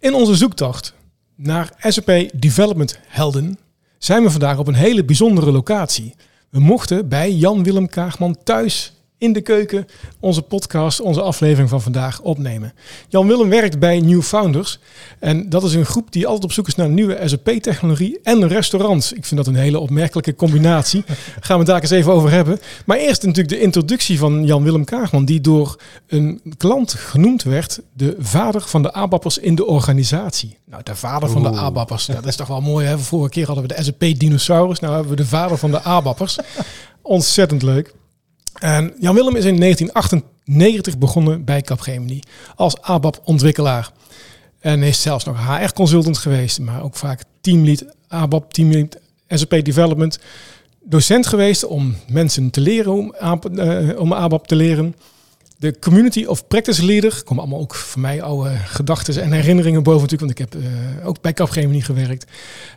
In onze zoektocht naar SAP Development Helden zijn we vandaag op een hele bijzondere locatie. We mochten bij Jan-Willem Kaagman thuis in de keuken onze podcast, onze aflevering van vandaag opnemen. Jan-Willem werkt bij New Founders. En dat is een groep die altijd op zoek is naar nieuwe SAP-technologie en restaurants. Ik vind dat een hele opmerkelijke combinatie. Gaan we het daar eens even over hebben. Maar eerst natuurlijk de introductie van Jan-Willem Kaagman, die door een klant genoemd werd de vader van de ABAPers in de organisatie. Nou, de vader van de ABAPers, dat is toch wel mooi. Hè? Vorige keer hadden we de SAP-dinosaurus, nou hebben we de vader van de ABAPers. Ontzettend leuk. En Jan Willem is in 1998 begonnen bij Capgemini als ABAP-ontwikkelaar. En is zelfs nog HR-consultant geweest, maar ook vaak teamlead ABAP, teamlead SAP Development. Docent geweest om mensen te leren om, uh, om ABAP te leren de Community of Practice Leader. Komen allemaal ook voor mij oude gedachten en herinneringen boven natuurlijk, want ik heb uh, ook bij Capgemini gewerkt.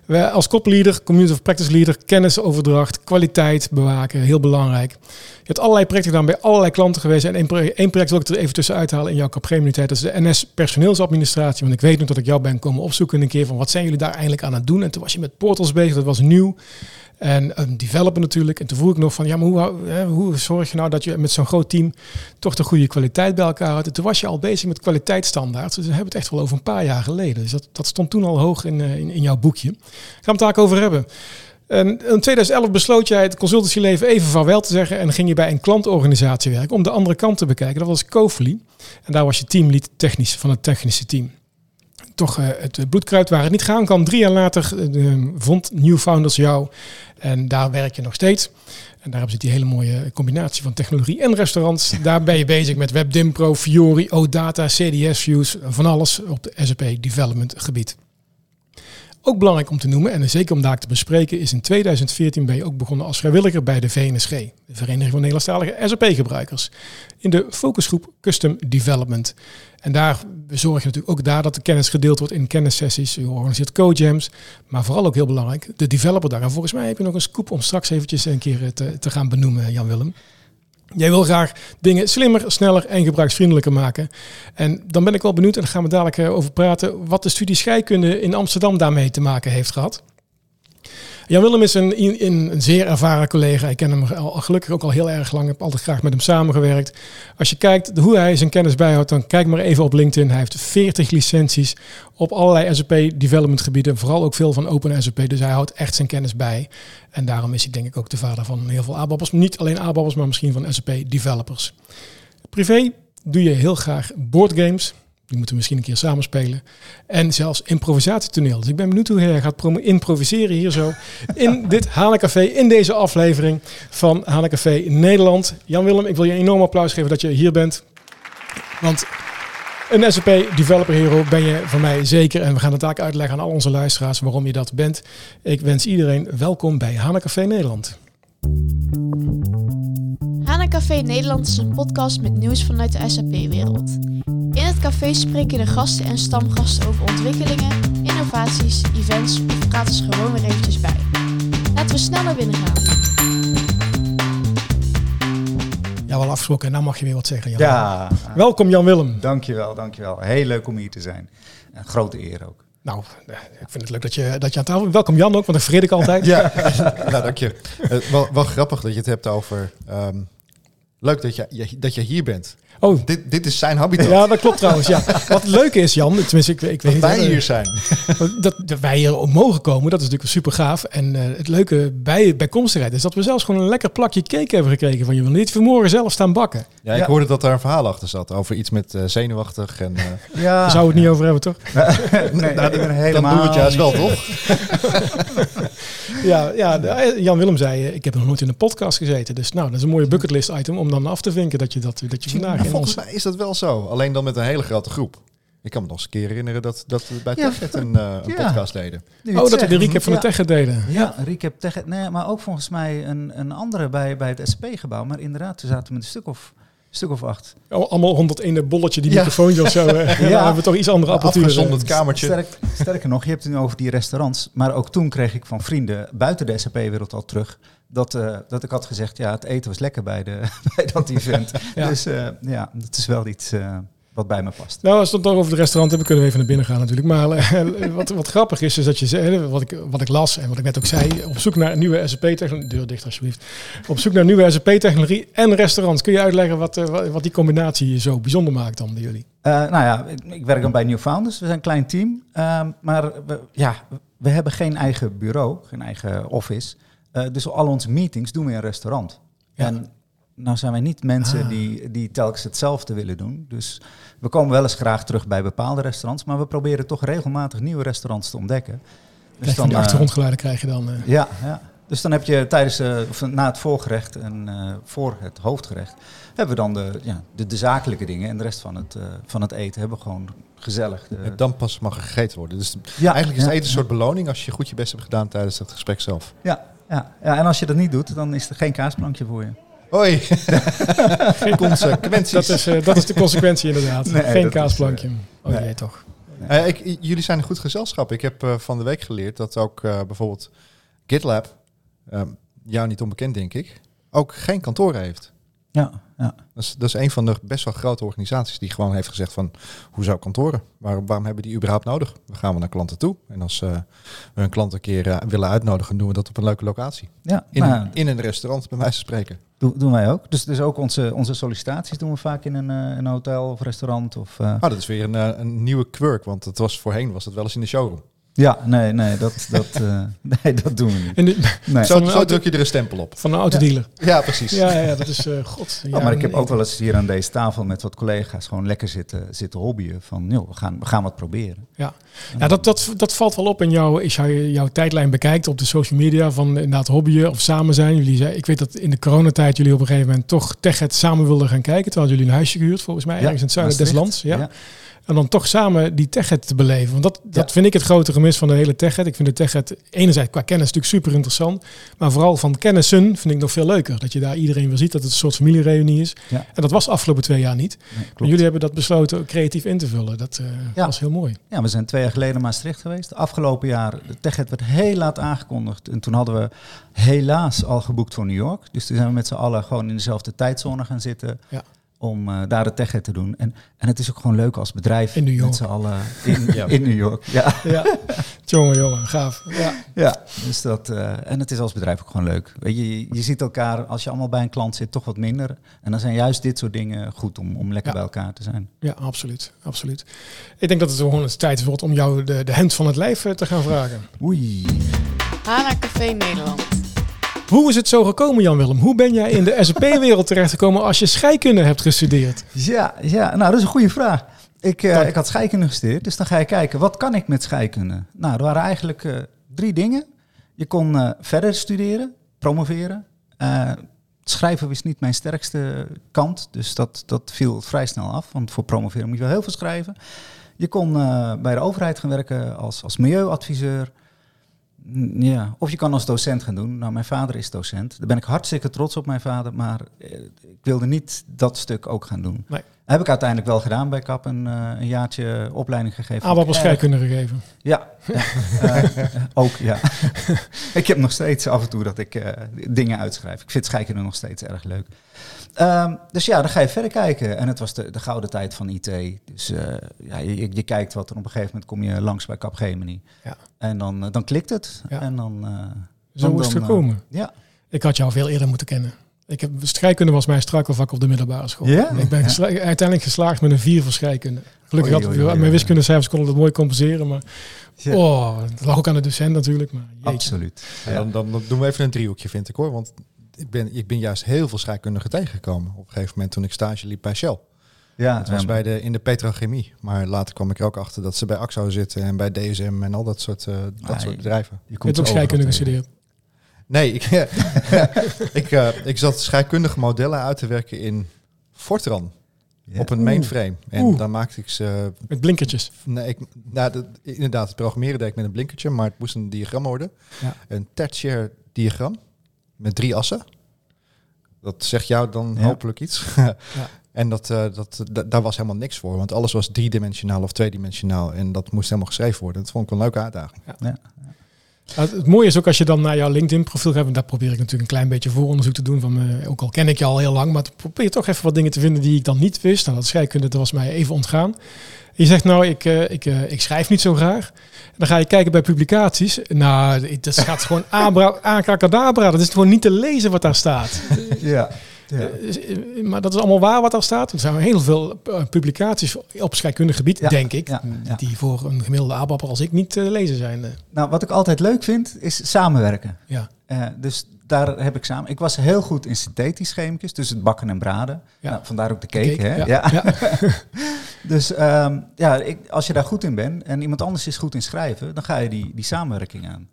We, als kopleader, Community of Practice Leader, kennisoverdracht, kwaliteit bewaken, heel belangrijk. Je hebt allerlei projecten gedaan bij allerlei klanten geweest. En één project, wil ik er even tussen uithalen in jouw Capgemini tijd. Dat is de NS personeelsadministratie. Want ik weet nog dat ik jou ben komen opzoeken een keer van wat zijn jullie daar eigenlijk aan het doen. En toen was je met portals bezig, dat was nieuw. En een developer natuurlijk. En toen vroeg ik nog van, ja, maar hoe, hoe zorg je nou dat je met zo'n groot team toch de goede kwaliteit bij elkaar houdt? En toen was je al bezig met kwaliteitsstandaards. Dus we hebben het echt wel over een paar jaar geleden. Dus dat, dat stond toen al hoog in, in, in jouw boekje. Gaan we het daar over hebben. En in 2011 besloot jij het consultancyleven even vaarwel te zeggen en ging je bij een klantorganisatie werken om de andere kant te bekijken. Dat was Kofli. En daar was je teamlead technisch van het technische team toch uh, het bloedkruid waar het niet gaan kan. Drie jaar later uh, vond New Founders jou en daar werk je nog steeds. En daar hebben ze die hele mooie combinatie van technologie en restaurants. Daar ben je bezig met WebDimpro, Fiori, OData, CDS Views, van alles op de SAP Development gebied. Ook belangrijk om te noemen, en zeker om daar te bespreken, is in 2014 ben je ook begonnen als vrijwilliger bij de VNSG, de Vereniging van Nederlandstalige SAP-gebruikers, in de focusgroep Custom Development. En daar zorg je natuurlijk ook daar dat de kennis gedeeld wordt in kennissessies. Je organiseert codejams, maar vooral ook heel belangrijk, de developer daar. En volgens mij heb je nog een scoop om straks eventjes een keer te, te gaan benoemen, Jan-Willem. Jij wil graag dingen slimmer, sneller en gebruiksvriendelijker maken. En dan ben ik wel benieuwd, en daar gaan we dadelijk eh, over praten, wat de studie scheikunde in Amsterdam daarmee te maken heeft gehad. Jan Willem is een, een, zeer ervaren collega. Ik ken hem gelukkig ook al heel erg lang. Ik heb altijd graag met hem samengewerkt. Als je kijkt hoe hij zijn kennis bijhoudt, dan kijk maar even op LinkedIn. Hij heeft 40 licenties op allerlei SAP development gebieden. Vooral ook veel van Open SAP. Dus hij houdt echt zijn kennis bij. En daarom is hij denk ik ook de vader van heel veel ABAPers. Niet alleen ABAPers, maar misschien van SAP developers. Privé doe je heel graag boardgames. Die moeten misschien een keer samenspelen. En zelfs improvisatietoneel. Dus ik ben benieuwd hoe hij gaat improviseren hier zo. In dit Hanencafé, in deze aflevering van Hanencafé Nederland. Jan-Willem, ik wil je een enorm applaus geven dat je hier bent. Want een SAP Developer Hero ben je van mij zeker. En we gaan het ook uitleggen aan al onze luisteraars waarom je dat bent. Ik wens iedereen welkom bij Hanencafé Nederland. Hanencafé Nederland is een podcast met nieuws vanuit de SAP-wereld. Café spreken de gasten en stamgasten over ontwikkelingen, innovaties, events of praten ze gewoon weer eventjes bij. Laten we sneller binnen gaan. Ja, wel afgesproken. En nou mag je weer wat zeggen, Jan. Ja. Welkom, Jan-Willem. Dankjewel, dankjewel. Heel leuk om hier te zijn. Een grote eer ook. Nou, eh, ik vind het leuk dat je, dat je aan tafel bent. Welkom Jan ook, want dat vergeet ik altijd. ja, nou, dank je. Uh, wel, wel, grappig dat je het hebt over... Um, leuk dat je, dat je hier bent. Oh. Dit, dit is zijn habitat. Ja, dat klopt trouwens. Ja. Wat leuk is, Jan, tenminste, ik, ik weet dat niet... wij hier zijn. Dat, dat, wij hier mogen komen, dat is natuurlijk super gaaf. En uh, het leuke bij bijkomstigheid is dat we zelfs gewoon een lekker plakje cake hebben gekregen van je. Want niet vanmorgen zelf staan bakken. Ja, ik ja. hoorde dat daar een verhaal achter zat over iets met uh, zenuwachtig. En, uh... ja. Daar zou het niet over hebben, toch? nee, nou, ik ben helemaal... Dan doen we het juist wel, toch? ja, ja, Jan Willem zei, ik heb nog nooit in een podcast gezeten. Dus nou, dat is een mooie bucketlist item om dan af te vinken dat je, dat, dat je vandaag Volgens mij is dat wel zo. Alleen dan met een hele grote groep. Ik kan me nog eens een keer herinneren dat, dat we bij ja. Techet een, uh, een ja. podcast deden. Oh, dat we de recap van ja. de Techet deden. Ja, ja recap Techet. Nee, maar ook volgens mij een, een andere bij, bij het SP-gebouw. Maar inderdaad, toen zaten we met een stuk of, stuk of acht. Oh, allemaal rond dat ene bolletje, die microfoontje of zo. ja, dan hebben we toch iets andere apparatuur. Zonder het kamertje. Sterk, sterker nog, je hebt het nu over die restaurants. Maar ook toen kreeg ik van vrienden buiten de SAP-wereld al terug dat, uh, dat ik had gezegd, ja, het eten was lekker bij, de, bij dat event. ja. Dus uh, ja, dat is wel iets... Uh, wat bij me past. Nou, als we het dan over het restaurant hebben, kunnen we even naar binnen gaan natuurlijk. Maar eh, wat, wat grappig is, is dat je zei, wat ik, wat ik las en wat ik net ook zei, op zoek naar nieuwe SAP-technologie, deur dicht alsjeblieft, op zoek naar nieuwe SAP-technologie en restaurants. Kun je uitleggen wat, wat, die combinatie zo bijzonder maakt dan bij jullie? nou ja, ik, ik, werk dan bij New Founders. We zijn een klein team, ehm, maar we, ja, we hebben geen eigen bureau, geen eigen office. Dus al onze meetings doen we in een restaurant. Ja. En nou zijn wij niet mensen ah. die, die telkens hetzelfde willen doen. Dus we komen wel eens graag terug bij bepaalde restaurants, maar we proberen toch regelmatig nieuwe restaurants te ontdekken. Dus dan, de eh, achtergrondgeluiden krijg je dan. Uh. Ja, ja, dus dan heb je tijdens, uh, of na het voorgerecht en voor het hoofdgerecht, hebben we dan de, ja, de, de, zakelijke dingen en de rest van het, van het eten hebben we gewoon gezellig. De... dan pas mag er gegeten worden. Dus ja, eigenlijk is het eten een soort beloning als je goed je best hebt gedaan tijdens het gesprek zelf. Ja, ja, ja, en als je dat niet doet, dan is er geen kaasplankje voor je. Hoi. Geen consequenties. Dat is, uh, dat is de consequentie inderdaad. Geen kaasplankje. Is, uh, oh nee. toch. Uh, ik, jullie zijn een goed gezelschap. Ik heb van de week geleerd dat ook bijvoorbeeld GitLab, ehm, jou niet onbekend denk ik, ook geen kantoor heeft. Ja, ja. Dat, is, dat is een van de best wel grote organisaties die gewoon heeft gezegd van, hoe zou kantoren? Waar, waarom hebben die überhaupt nodig? We gaan we naar klanten toe. En als uh, we een klant een keer willen uitnodigen, doen we dat op een leuke locatie. Ja, in, nou, in een restaurant, bij wijze van spreken. Doen, doen wij ook. Dus, dus ook onze, onze sollicitaties doen we vaak in een, uh, een hotel of restaurant. Of, uh... Oh, dat is weer een, een nieuwe quirk, want het was voorheen was het wel eens in de showroom. Ja, nee, nee, dat, dat, uh, nee, dat doen we niet. En de, nee. Zo, zo druk je er een stempel op. Van een autodealer. Ja, ja precies. Ja, ja, dat is, uh, god. Ja, oh, maar ik heb ook wel eens hier aan deze tafel met wat collega's gewoon lekker zitten, zitten hobbyen. Van, joh, we gaan, we gaan wat proberen. Ja, ja dat, dat, dat valt wel op in jouw, als jouw tijdlijn bekijkt op de social media van inderdaad hobbyen of samen zijn. Jullie zei, ik weet dat in de coronatijd jullie op een gegeven moment toch het samen wilden gaan kijken. Terwijl jullie een huisje gehuurd, volgens mij, ergens in het zuiden des lands. ja. En dan toch samen die techet te beleven. Want dat, dat vind ik het grote gemis van de hele techet. Ik vind de techet enerzijds qua kennis natuurlijk super interessant. Maar vooral van kennissen vind ik nog veel leuker. Dat je daar iedereen weer ziet dat het een soort familiereunie is. Ja. En dat was afgelopen twee jaar niet. Jullie hebben dat besloten creatief in te vullen. Dat uh, was heel mooi. Ja, we zijn twee jaar geleden in Maastricht geweest. Afgelopen jaar, de techet werd heel laat aangekondigd. En toen hadden we helaas al geboekt voor New York. Dus toen zijn we met z'n allen gewoon in dezelfde tijdzone gaan zitten. Ja om uh, daar de tech te doen. En, en het is ook gewoon leuk als bedrijf in New York. met z'n allen in, ja. in New York. Ja, ja. jongen, jongen, gaaf. Ja, ja dus dat, uh, en het is als bedrijf ook gewoon leuk. Weet je, je, je, ziet elkaar als je allemaal bij een klant zit toch wat minder. En dan zijn juist dit soort dingen goed om, om lekker bij elkaar te zijn. Ja, absoluut, absoluut. Ik denk dat het gewoon het tijd wordt om jou de, de hand van het lijf eh, te gaan vragen. Oei. Hana Café Nederland. Hoe is het zo gekomen, Jan-Willem? Hoe ben jij in de SAP-wereld terechtgekomen als je scheikunde hebt gestudeerd? Ja, ja nou, dat is een goede vraag. Ik, uh, ik had scheikunde gestudeerd, dus dan ga je kijken, wat kan ik met scheikunde? Nou, er waren eigenlijk uh, drie dingen. Je kon uh, verder studeren, promoveren. schrijven was niet mijn sterkste kant, dus dat, dat viel vrij snel af. Want voor promoveren moet je wel heel veel schrijven. Je kon bij de overheid gaan werken als, als milieuadviseur. Ja, of je kan als docent gaan doen. Nou, mijn vader is docent. Daar ben ik hartstikke trots op, mijn vader. Maar eh, ik wilde niet dat stuk ook gaan doen. Nee. Heb ik uiteindelijk wel gedaan bij KAP, een, uh, een jaartje opleiding gegeven. Ah, wat was scheikunde gegeven? Ja, ja uh, ook ja. ik heb nog steeds af en toe dat ik uh, dingen uitschrijf. Ik vind scheikunde nog steeds erg leuk. Um, dus ja, dan ga je verder kijken. En het was de, de gouden tijd van IT. Dus uh, ja, je, je, kijkt wat er op een gegeven moment kom je langs bij Capgemini. Ja. En dan, dan klikt het. Ja. En dan, Zo dan, is het gekomen. ja. Ik had jou veel eerder moeten kennen. Ik heb, scheikunde was mijn strakelvak op de middelbare school. Ja? Ik ben uiteindelijk geslaagd met een vier voor scheikunde. Gelukkig had ik mijn wiskundecijfers konden dat mooi compenseren, maar oh, dat lag ook aan de docent natuurlijk. Maar Absoluut. Dan, dan, dan, doen we even een driehoekje, vind ik hoor. Want ik ben, ik ben juist heel veel scheikundigen tegengekomen op een gegeven moment toen ik stage liep bij Shell. Ja, het was bij de, in de petrochemie. Maar later kwam ik er ook achter dat ze bij AXO zitten en bij DSM en al dat soort, uh, dat soort bedrijven. Je kunt ook scheikunde gestudeerd. Nee, ik, ik, uh, ik zat scheikundige modellen uit te werken in Fortran. Op een mainframe. En Oeh. dan maakte ik ze... Met blinkertjes? Nee, ik, nou, de, inderdaad, het programmeren deed ik met een blinkertje, maar het moest een diagram worden. Ja. Een tertiair diagram met drie assen. Dat zegt jou dan hopelijk iets. ja. En dat, uh, dat, daar was helemaal niks voor, want alles was driedimensionaal of tweedimensionaal en dat moest helemaal geschreven worden. Dat vond ik een leuke uitdaging. Ja. Het mooie is ook als je dan naar jouw LinkedIn-profiel gaat, en daar probeer ik natuurlijk een klein beetje vooronderzoek te doen. Van, ook al ken ik je al heel lang, maar probeer toch even wat dingen te vinden die ik dan niet wist. Nou, dat scheikunde, dat was mij even ontgaan. Je zegt nou, ik, uh, ik, uh, ik schrijf niet zo graag. Dan ga je kijken bij publicaties. Nou, dat gaat gewoon abra, Dat is gewoon niet te lezen wat daar staat. Ja. Ja. Eh, maar dat is allemaal waar wat daar staat. Er zijn heel veel publicaties op scheikundig gebied, denk ik, ja, die voor een gemiddelde aapapper als ik niet te lezen zijn. Nou, wat ik altijd leuk vind, is samenwerken. Ja. dus daar heb ik samen. Ik was heel goed in synthetisch chemicus, dus het bakken en braden. Ja. Nou, vandaar ook de cake, hè? Ja. ja. dus um, ja, ik, als je daar goed in bent en iemand anders is goed in schrijven, dan ga je die, die samenwerking aan.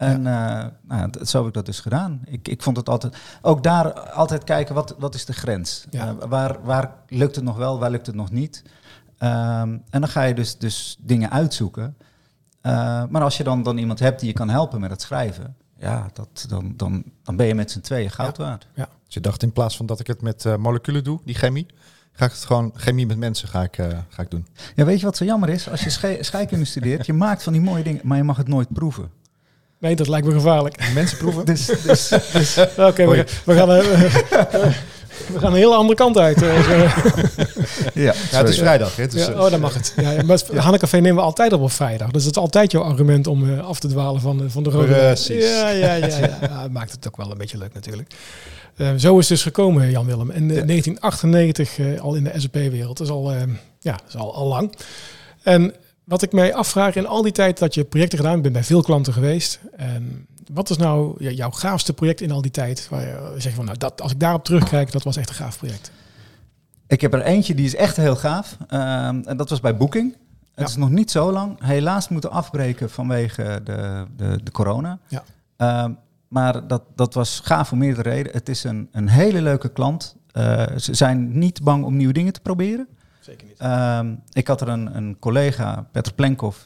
En uh, nou, zo heb ik dat dus gedaan. Ik, ik vond het altijd, ook daar altijd kijken, wat, wat is de grens? Uh, waar, waar lukt het nog wel, waar lukt het nog niet? Um, en dan ga je dus, dus dingen uitzoeken. Uh, maar als je dan, dan iemand hebt die je kan helpen met het schrijven, ja, dat, dan, dan, dan ben je met z'n tweeën goud waard. Ja. Dus je dacht in plaats van dat ik het met moleculen doe, die chemie, ga ik het gewoon chemie met mensen ga ik, uh, ga ik doen. Ja, weet je wat zo jammer is? Als je scheikunde studeert, je maakt van die mooie dingen, maar je mag het nooit proeven. Nee, dat lijkt me gevaarlijk. Mensen proeven. dus, dus, dus. Oké, okay, we, we, gaan. Uh, we gaan een hele andere kant uit. Uh, ja, ja, het is vrijdag. Hè? Dus, ja, oh, dan mag het. Ja, maar ja. Hannecafé nemen we altijd op op vrijdag. Dus het is altijd jouw argument om uh, af te dwalen van, van de rode. Precies. Ja, ja, ja, ja. ja maakt het ook wel een beetje leuk natuurlijk. Uh, zo is het dus gekomen, Jan Willem. In 1998 al in de SAP-wereld. Dat is al, ja, dat is al, al lang. En wat ik mij afvraag in al die tijd dat je projecten gedaan hebt, ben bij veel klanten geweest. En wat is nou jouw gaafste project in al die tijd? Waar je zegt van nou, dat, als ik daarop terugkijk, dat was echt een gaaf project. Ik heb er eentje die is echt heel gaaf. Ehm, en dat was bij Booking. Het is nog niet zo lang. Helaas moeten afbreken vanwege de, de, de corona. Ja. Ehm, maar dat, dat was gaaf om meerdere redenen. Het is een, een hele leuke klant. Uh, ze zijn niet bang om nieuwe dingen te proberen. Zeker niet. Um, ik had er een, een collega, Peter Plenkov,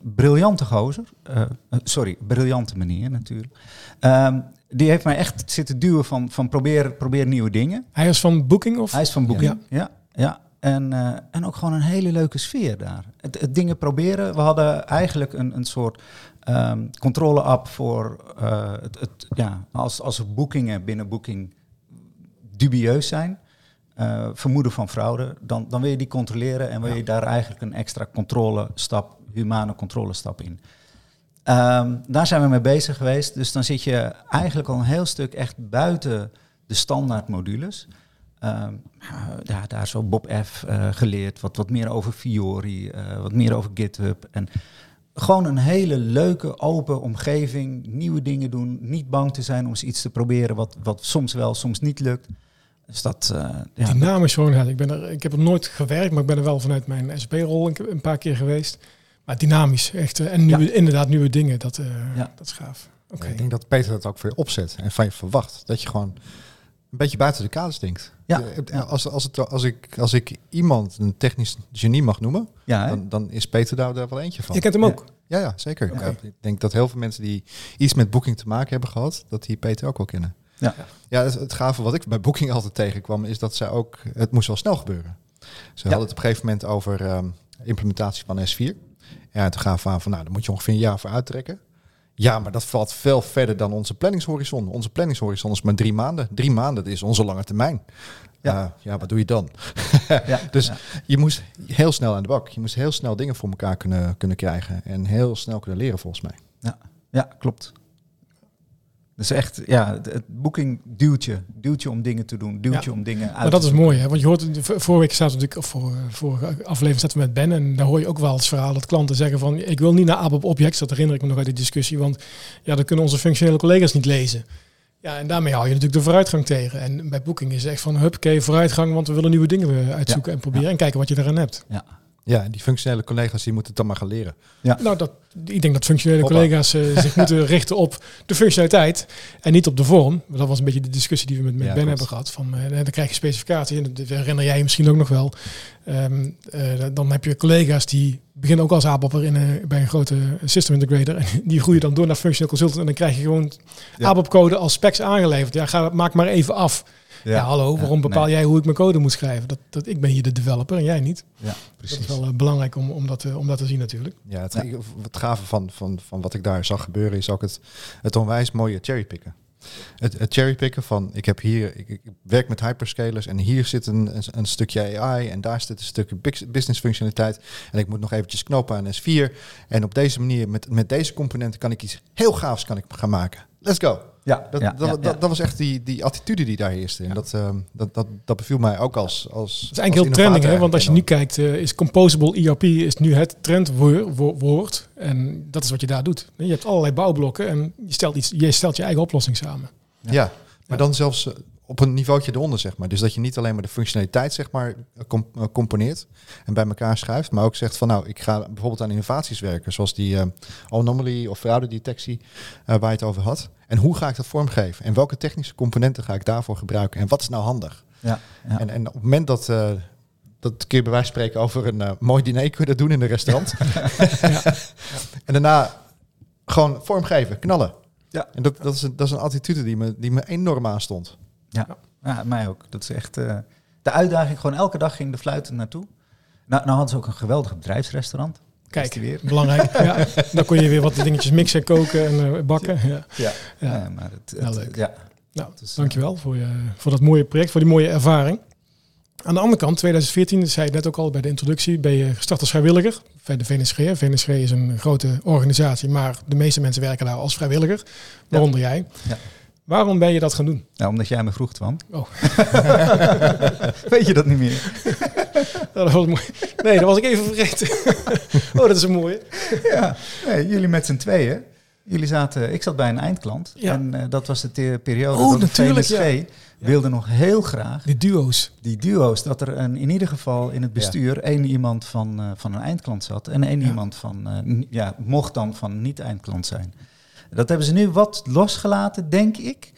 briljante gozer. Uh, sorry, briljante manier natuurlijk. Um, die heeft mij echt zitten duwen van, van probeer, probeer nieuwe dingen. Hij is van Booking? Of? Hij is van Booking, ja. ja, ja. En, uh, en ook gewoon een hele leuke sfeer daar. Het, het dingen proberen. We hadden eigenlijk een, een soort um, controle-app voor uh, het, het, ja, als, als er boekingen binnen Booking dubieus zijn uh, vermoeden van fraude, dan, dan wil je die controleren en wil je daar eigenlijk een extra controlestap, humane controlestap in. Um, daar zijn we mee bezig geweest. Dus dan zit je eigenlijk al een heel stuk echt buiten de standaard modules. Um, ja, daar zo Bob F. Uh, geleerd, wat, wat meer over Fiori, uh, wat meer over GitHub. En gewoon een hele leuke, open omgeving, nieuwe dingen doen, niet bang te zijn om eens iets te proberen wat, wat soms wel, soms niet lukt. Dus dat, uh, ja, Dynamisch gewoon. Ik, ben er, ik heb er nooit gewerkt, maar ik ben er wel vanuit mijn SP-rol een, een, paar keer geweest. Maar dynamisch, echt. Uh, en nieuwe, inderdaad nieuwe dingen, dat, uh, ja. dat is gaaf. Okay. ik denk dat Peter dat ook voor je opzet en van je verwacht. Dat je gewoon een beetje buiten de kaders denkt. Ja. Als, als, het, als, ik, als ik iemand een technisch genie mag noemen, ja, dan, dan, is Peter daar, daar wel eentje van. Je kent hem ook? Ja, ja zeker. Okay. ik denk dat heel veel mensen die iets met boeking te maken hebben gehad, dat die Peter ook wel kennen. Ja, ja het, het gave wat ik bij Booking altijd tegenkwam, is dat zij ook, het moest wel snel gebeuren. Ze hadden het op een gegeven moment over um, implementatie van S4. Ja, toen gaven we aan van, nou, daar moet je ongeveer een jaar voor uittrekken. Ja, maar dat valt veel verder dan onze planningshorizon. Onze planningshorizon is maar drie maanden. Drie maanden dat is onze lange termijn. Ja, uh, ja wat doe je dan? ja, dus ja. je moest heel snel aan de bak. Je moest heel snel dingen voor elkaar kunnen, kunnen krijgen. En heel snel kunnen leren, volgens mij. Ja, ja klopt. Dus echt, ja, het, boeking duwt je. Duwt je om dingen te doen. Duwt je om dingen uit Maar dat is mooi, hè? Want je hoort, vorige week staat natuurlijk, of voor, vorige aflevering zaten we met Ben. En daar hoor je ook wel het verhaal dat klanten zeggen van, ik wil niet naar ABAP Objects. Dat herinner ik me nog uit die discussie. Want ja, dat kunnen onze functionele collega's niet lezen. Ja, en daarmee hou je natuurlijk de vooruitgang tegen. En bij Booking is het echt van, huppakee, vooruitgang. Want we willen nieuwe dingen uitzoeken en proberen. En kijken wat je eraan hebt. Ja, ja, die functionele collega's die moeten het dan maar gaan leren. Ja. Nou, dat, ik denk dat functionele collega's uh, zich moeten richten op de functionaliteit en niet op de vorm. Dat was een beetje de discussie die we met, met ja, Ben hebben gehad. Van, uh, dan krijg je specificatie, en dat herinner jij je misschien ook nog wel. Um, uh, dan heb je collega's die beginnen ook als ABAP'er in een, bij een grote system integrator. En die groeien dan door naar functional consultant. En dan krijg je gewoon ja. ABAP-code als specs aangeleverd. Ja, ga, maak maar even af. Ja, hallo, waarom bepaal jij hoe ik mijn code moet schrijven? Dat, dat, ik ben hier de developer en jij niet. Ja, precies. Dat is wel belangrijk om, om, dat, om dat te zien natuurlijk. Ja, het, het gave van, van, van wat ik daar zag gebeuren is ook het, het onwijs mooie cherrypicken. Het, het cherrypicken van, ik heb hier, ik, ik, werk met hyperscalers en hier zit een, een, stukje AI en daar zit een stukje business functionaliteit en ik moet nog eventjes knopen aan S4 en op deze manier, met, met deze componenten kan ik iets heel gaafs kan ik gaan maken. Let's go. Ja, dat, ja, dat, dat, was echt die, die attitude die daar heerste. En dat, uh, dat, dat, dat beviel mij ook als. als het is eigenlijk heel trending, hè? want als je nu kijkt, uh, is Composable ERP is nu het trendwoord. En dat is wat je daar doet. Je hebt allerlei bouwblokken en je stelt, iets, je, stelt je eigen oplossing samen. Ja, maar dan zelfs eh, op een niveautje eronder, zeg maar. Dus dat je niet alleen maar de functionaliteit, zeg maar, componeert en bij elkaar schuift, maar ook zegt van, nou, ik ga bijvoorbeeld aan innovaties werken, zoals die uh, anomaly of fraudedetectie uh, waar je het over had. En hoe ga ik dat vormgeven? En welke technische componenten ga ik daarvoor gebruiken? En wat is nou handig? Ja, ja. En, en op het moment dat, uh, dat kun je bij wijze van spreken over een mooi diner kunnen doen in een restaurant. ja. En daarna gewoon vormgeven, knallen. Ja. En dat, dat, is, een, dat is een attitude die me, die me enorm aanstond. Ja, ja mij ook. Dat is echt uh, de uitdaging. Gewoon elke dag ging de fluiten naartoe. Nou, nou hadden ze ook een geweldig bedrijfsrestaurant. Kijk, weer. belangrijk. ja, dan kon je weer wat dingetjes mixen, koken en uh, bakken. Ja, ja. ja. maar het, het, leuk. Ja. Nou, is, dankjewel voor, je, voor dat mooie project, voor die mooie ervaring. Aan de andere kant, 2014, zei ik net ook al bij de introductie, ben je gestart als vrijwilliger bij de VNSG. VNSG is een grote organisatie, maar de meeste mensen werken daar als vrijwilliger, waaronder jij. Ja. Waarom ben je dat gaan doen? Nou, omdat jij me vroeg, Twan. Oh. Weet je dat niet meer? dat was mooi. Nee, dat was ik even vergeten. oh, dat is een mooie. ja, nee, jullie met z'n tweeën. Jullie zaten, ik zat bij een eindklant. Ja. En uh, dat was de periode oh, dat natuurlijk, de VNSG ja. wilde nog heel graag... Die duo's. Die duo's. Dat er een, in ieder geval in het bestuur één iemand van, uh, van een eindklant zat. En één iemand van, uh, ja, mocht dan van niet-eindklant zijn. Dat hebben ze nu wat losgelaten, denk ik.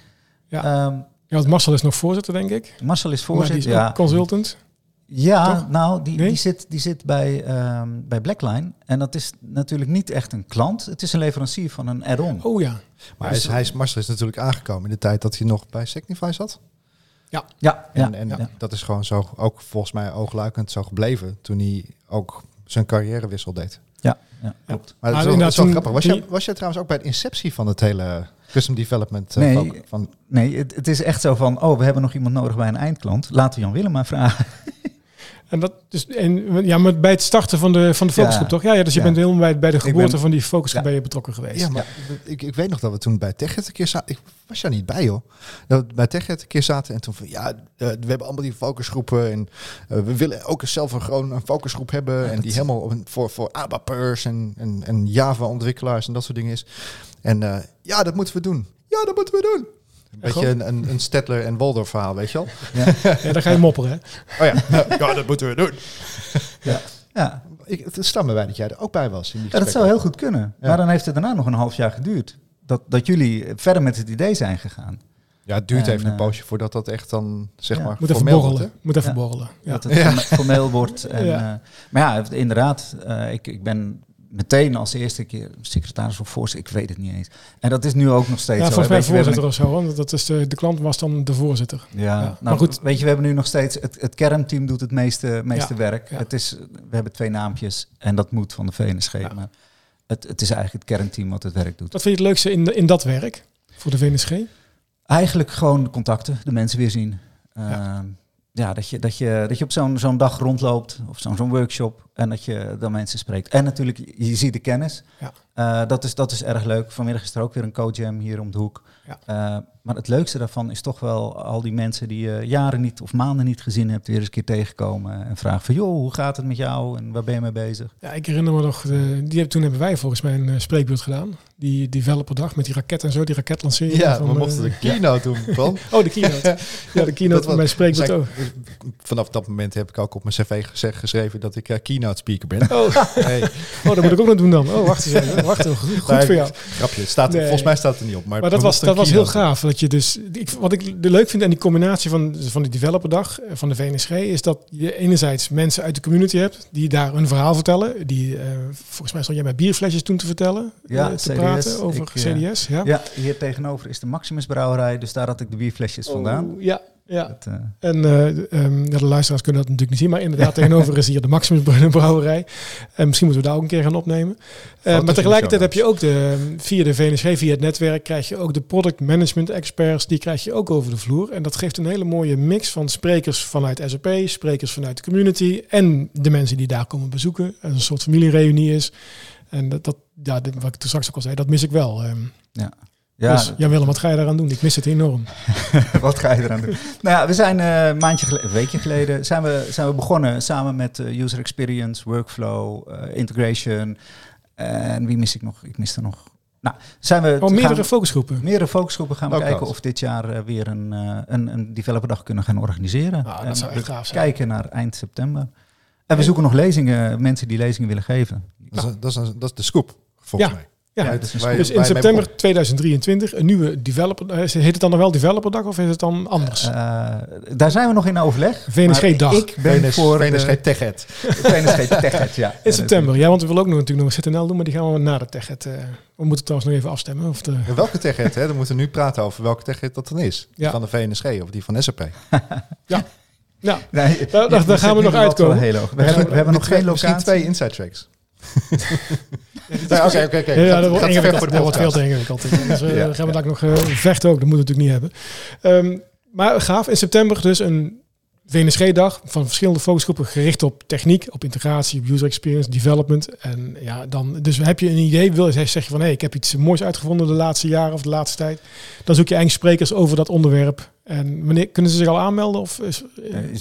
Ja, um, ja want Marcel is nog voorzitter, denk ik. Marcel is voorzitter, ja. consultant. Ja, nou, die, die, zit, die zit bij, um, bij Blackline. En dat is natuurlijk niet echt een klant. Het is een leverancier van een add-on. Oh ja. Maar hij is, hij is, Marcel is natuurlijk aangekomen in de tijd dat hij nog bij Signify zat. Ja. Ja, en, en ja. dat is gewoon zo, ook volgens mij oogluikend zo gebleven toen hij ook zijn carrièrewissel deed. Ja, ja klopt. Maar, maar dat is wel, grappig. Was, je, was je trouwens ook bij de inceptie van het hele custom development? Uh, nee, van... nee het, het, is echt zo van, oh, we hebben nog iemand nodig bij een eindklant. Laten we Jan Willem maar vragen. En dat dus en ja, maar bij het starten van de van de focusgroep toch? Ja, ja dus je bent helemaal bij, bij de geboorte van die focusgroep ben je betrokken geweest. Ja, maar Ik, ik weet nog dat we toen bij Techet een keer zaten. Ik was daar niet bij hoor. Dat we bij Techet een keer zaten en toen van ja, uh, we hebben allemaal die focusgroepen en uh, we willen ook zelf een gewoon een focusgroep hebben en die helemaal voor voor ABAPers en, en, en Java ontwikkelaars en dat soort dingen is. En uh, ja, dat moeten we doen. Ja, dat moeten we doen. Een beetje een, een, een Stedtler en Waldorf verhaal, weet je wel? Ja, ja dan ga je mopperen, hè? Oh ja, ja dat moeten we doen. Ja. ja. Ik, het staat me bij dat jij er ook bij was. In die ja, dat zou heel goed kunnen. Maar dan heeft het daarna nog een half jaar geduurd. Dat, dat jullie verder met het idee zijn gegaan. Ja, het duurt even een eh, poosje voordat dat echt dan, zeg maar, moet even borrelen. Moet even borrelen. Ja. Dat het formeel wordt. En, uh, maar ja, inderdaad, uh, ik, ik ben meteen als eerste keer secretaris of voorzitter, ik weet het niet eens. En dat is nu ook nog steeds ja, zo. volgens mij voorzitter of zo, want dat is de, de klant was dan de voorzitter. Ja, Nou, maar goed. Weet je, we hebben nu nog steeds, het, het kernteam doet het meeste, meeste werk. Het is, we hebben twee naampjes en dat moet van de VNSG, maar het, het is eigenlijk het kernteam wat het werk doet. Wat vind je het leukste in, in dat werk voor de VNSG? Eigenlijk gewoon de contacten, de mensen weer zien. Uh, ja, dat je, dat je, dat je op zo'n zo'n dag rondloopt of zo'n zo'n workshop en dat je dan mensen spreekt. En natuurlijk, je ziet de kennis. Ja. Uh, dat, is, dat is erg leuk. Vanmiddag is er ook weer een co-jam hier om de hoek. Ja. Uh, maar het leukste daarvan is toch wel al die mensen die je jaren niet of maanden niet gezien hebt, weer eens een keer tegenkomen en vragen van, joh, hoe gaat het met jou en waar ben je mee bezig? Ja, ik herinner me nog, uh, die, toen hebben wij volgens mij een spreekbeurt gedaan. Die developerdag met die raket en zo, die raketlancering. Ja, van, we mochten de keynote doen van. oh, de keynote. ja, de keynote van mijn spreekbeurt ook. Vanaf dat moment heb ik ook op mijn cv geschreven dat ik keynote speaker ben. Oh. Hey. oh, dat moet ik ook nog doen dan. Oh, wacht eens even. Wacht. Goed, goed voor jou. Grapje, staat, nee. volgens mij staat het er niet op. Maar, maar dat was, dat was heel gaaf. Dat je dus, ik, wat ik leuk vind aan die combinatie van, van de developerdag eh, van de VNSG, is dat je enerzijds mensen uit de community hebt die daar een verhaal vertellen. Die, uh, volgens mij stond jij bij bierflesjes toen te vertellen, ja, uh, te CDS, praten over ik, CDS. Ja. ja, hier tegenover is de Maximus Brouwerij, dus daar had ik de bierflesjes oh, vandaan. Ja, Ja. Dat, uh... En um, de luisteraars kunnen dat natuurlijk niet zien, maar inderdaad tegenover is hier de Maximus Brouwerij. En misschien moeten we daar ook een keer gaan opnemen. Uh, maar tegelijkertijd heb je ook de, via de VNSG, via het netwerk, krijg je ook de product management experts, die krijg je ook over de vloer. En dat geeft een hele mooie mix van sprekers vanuit SAP, sprekers vanuit de community en de mensen die daar komen bezoeken. Een soort familiereunie is. En dat, dat ja, wat ik toen straks ook al zei, dat mis ik wel. Um, ja. Ja, dus, Jan Willem, wat ga je daaraan doen? Ik mis het enorm. wat ga je eraan doen? nou ja, we zijn uh, een maandje geleden, een weekje geleden, zijn we, zijn we begonnen samen met uh, user experience, workflow, uh, integration. En wie mis ik nog? Ik mis er nog. Nou, zijn we oh, meerdere focusgroepen. Meerdere focusgroepen gaan we kijken of dit jaar weer een, een, een developerdag kunnen gaan organiseren. Ah, dat zou echt gaaf zijn. Kijken naar eind september. En we zoeken nog lezingen, mensen die lezingen willen geven. Dat, is, dat, is, dat is de scoop, volgens mij. Ja, dus, dus in september 2023 een nieuwe developer. Eh, heet het dan nog wel developerdag of is het dan anders? Uh, daar zijn we nog in overleg. VNSG-dag. Ik ben voor VNSG Techet. VNSG Techet, ja. In september, ja, want we willen ook nog natuurlijk nog een ZNL doen, maar die gaan we na de Techet. Uh, we moeten trouwens nog even afstemmen. Of de... welke Techet? Hè? Dan moeten we nu praten over welke Techet dat dan is. Ja. Van de VNSG of die van SAP. ja. Ja, nee, daar, daar gaan we nog uitkomen. We, hebben, we hebben nog geen locatie. Twee inside tracks. Oké, oké, oké. Ja, dat wordt ingewikkeld. Dat wordt veel te ingewikkeld. Dus uh, gaan we daar nog uh, vechten ook. Dat moet natuurlijk niet hebben. Um, maar gaaf, in september dus een VNSG-dag van verschillende focusgroepen gericht op techniek, op integratie, op user experience, development. En ja, dan, dus heb je een idee, wil je zeg je van hé, hey, ik heb iets moois uitgevonden de laatste jaren of de laatste tijd. Dan zoek je eigenlijk sprekers over dat onderwerp. En wanneer kunnen ze zich al aanmelden? Of is,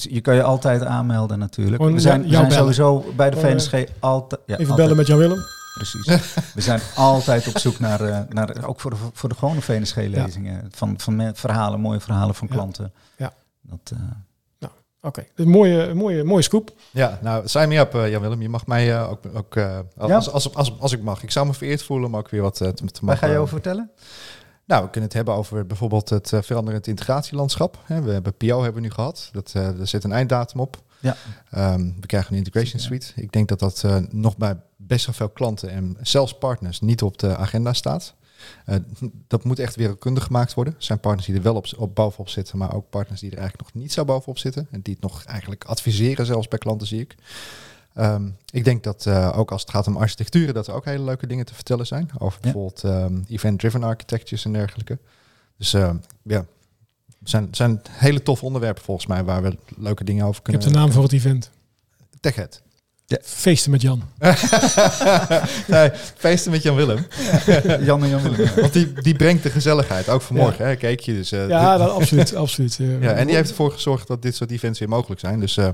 je kan je altijd aanmelden natuurlijk. we zijn, we zijn sowieso bij de VNSG altijd. Ja, even bellen met Jan Willem. Precies. we zijn altijd op zoek naar, uh, naar ook voor de, voor de gewone VNSG-lezingen. Van, van verhalen, mooie verhalen van klanten. Ja. Dat, uh, Oké, okay. dus mooie, mooie, mooie scoop. Ja, nou, sign me up, uh, Jan-Willem. Je mag mij uh, ook, ook uh, als, als, als, als, ik mag. Ik zou me vereerd voelen om ook weer wat te, te maken. Waar ga je over vertellen? Nou, we kunnen het hebben over bijvoorbeeld het veranderend integratielandschap. we hebben PO hebben we nu gehad. Dat, er zit een einddatum op. Ja. Um, we krijgen een integration suite. Ik denk dat dat nog bij best wel veel klanten en zelfs partners niet op de agenda staat. Uh, dat moet echt wereldkundig gemaakt worden. Er zijn partners die er wel op, op, bovenop zitten, maar ook partners die er eigenlijk nog niet zo bovenop zitten. En die het nog eigenlijk adviseren, zelfs bij klanten zie ik. Um, ik denk dat uh, ook als het gaat om architecturen, dat er ook hele leuke dingen te vertellen zijn. Over bijvoorbeeld um, event-driven architectures en dergelijke. Dus uh, ja, zijn, zijn hele tof onderwerpen volgens mij waar we leuke dingen over kunnen. Ik heb de naam voor het event. TechHead. Ja. Feesten met Jan. nee, feesten met Jan Willem. Jan en Jan Willem. Want die, die brengt de gezelligheid, ook vanmorgen. Hè, kijk je dus. Uh, ja, dat, absoluut. absoluut ja, en die heeft ervoor gezorgd dat dit soort events weer mogelijk zijn. Dus uh,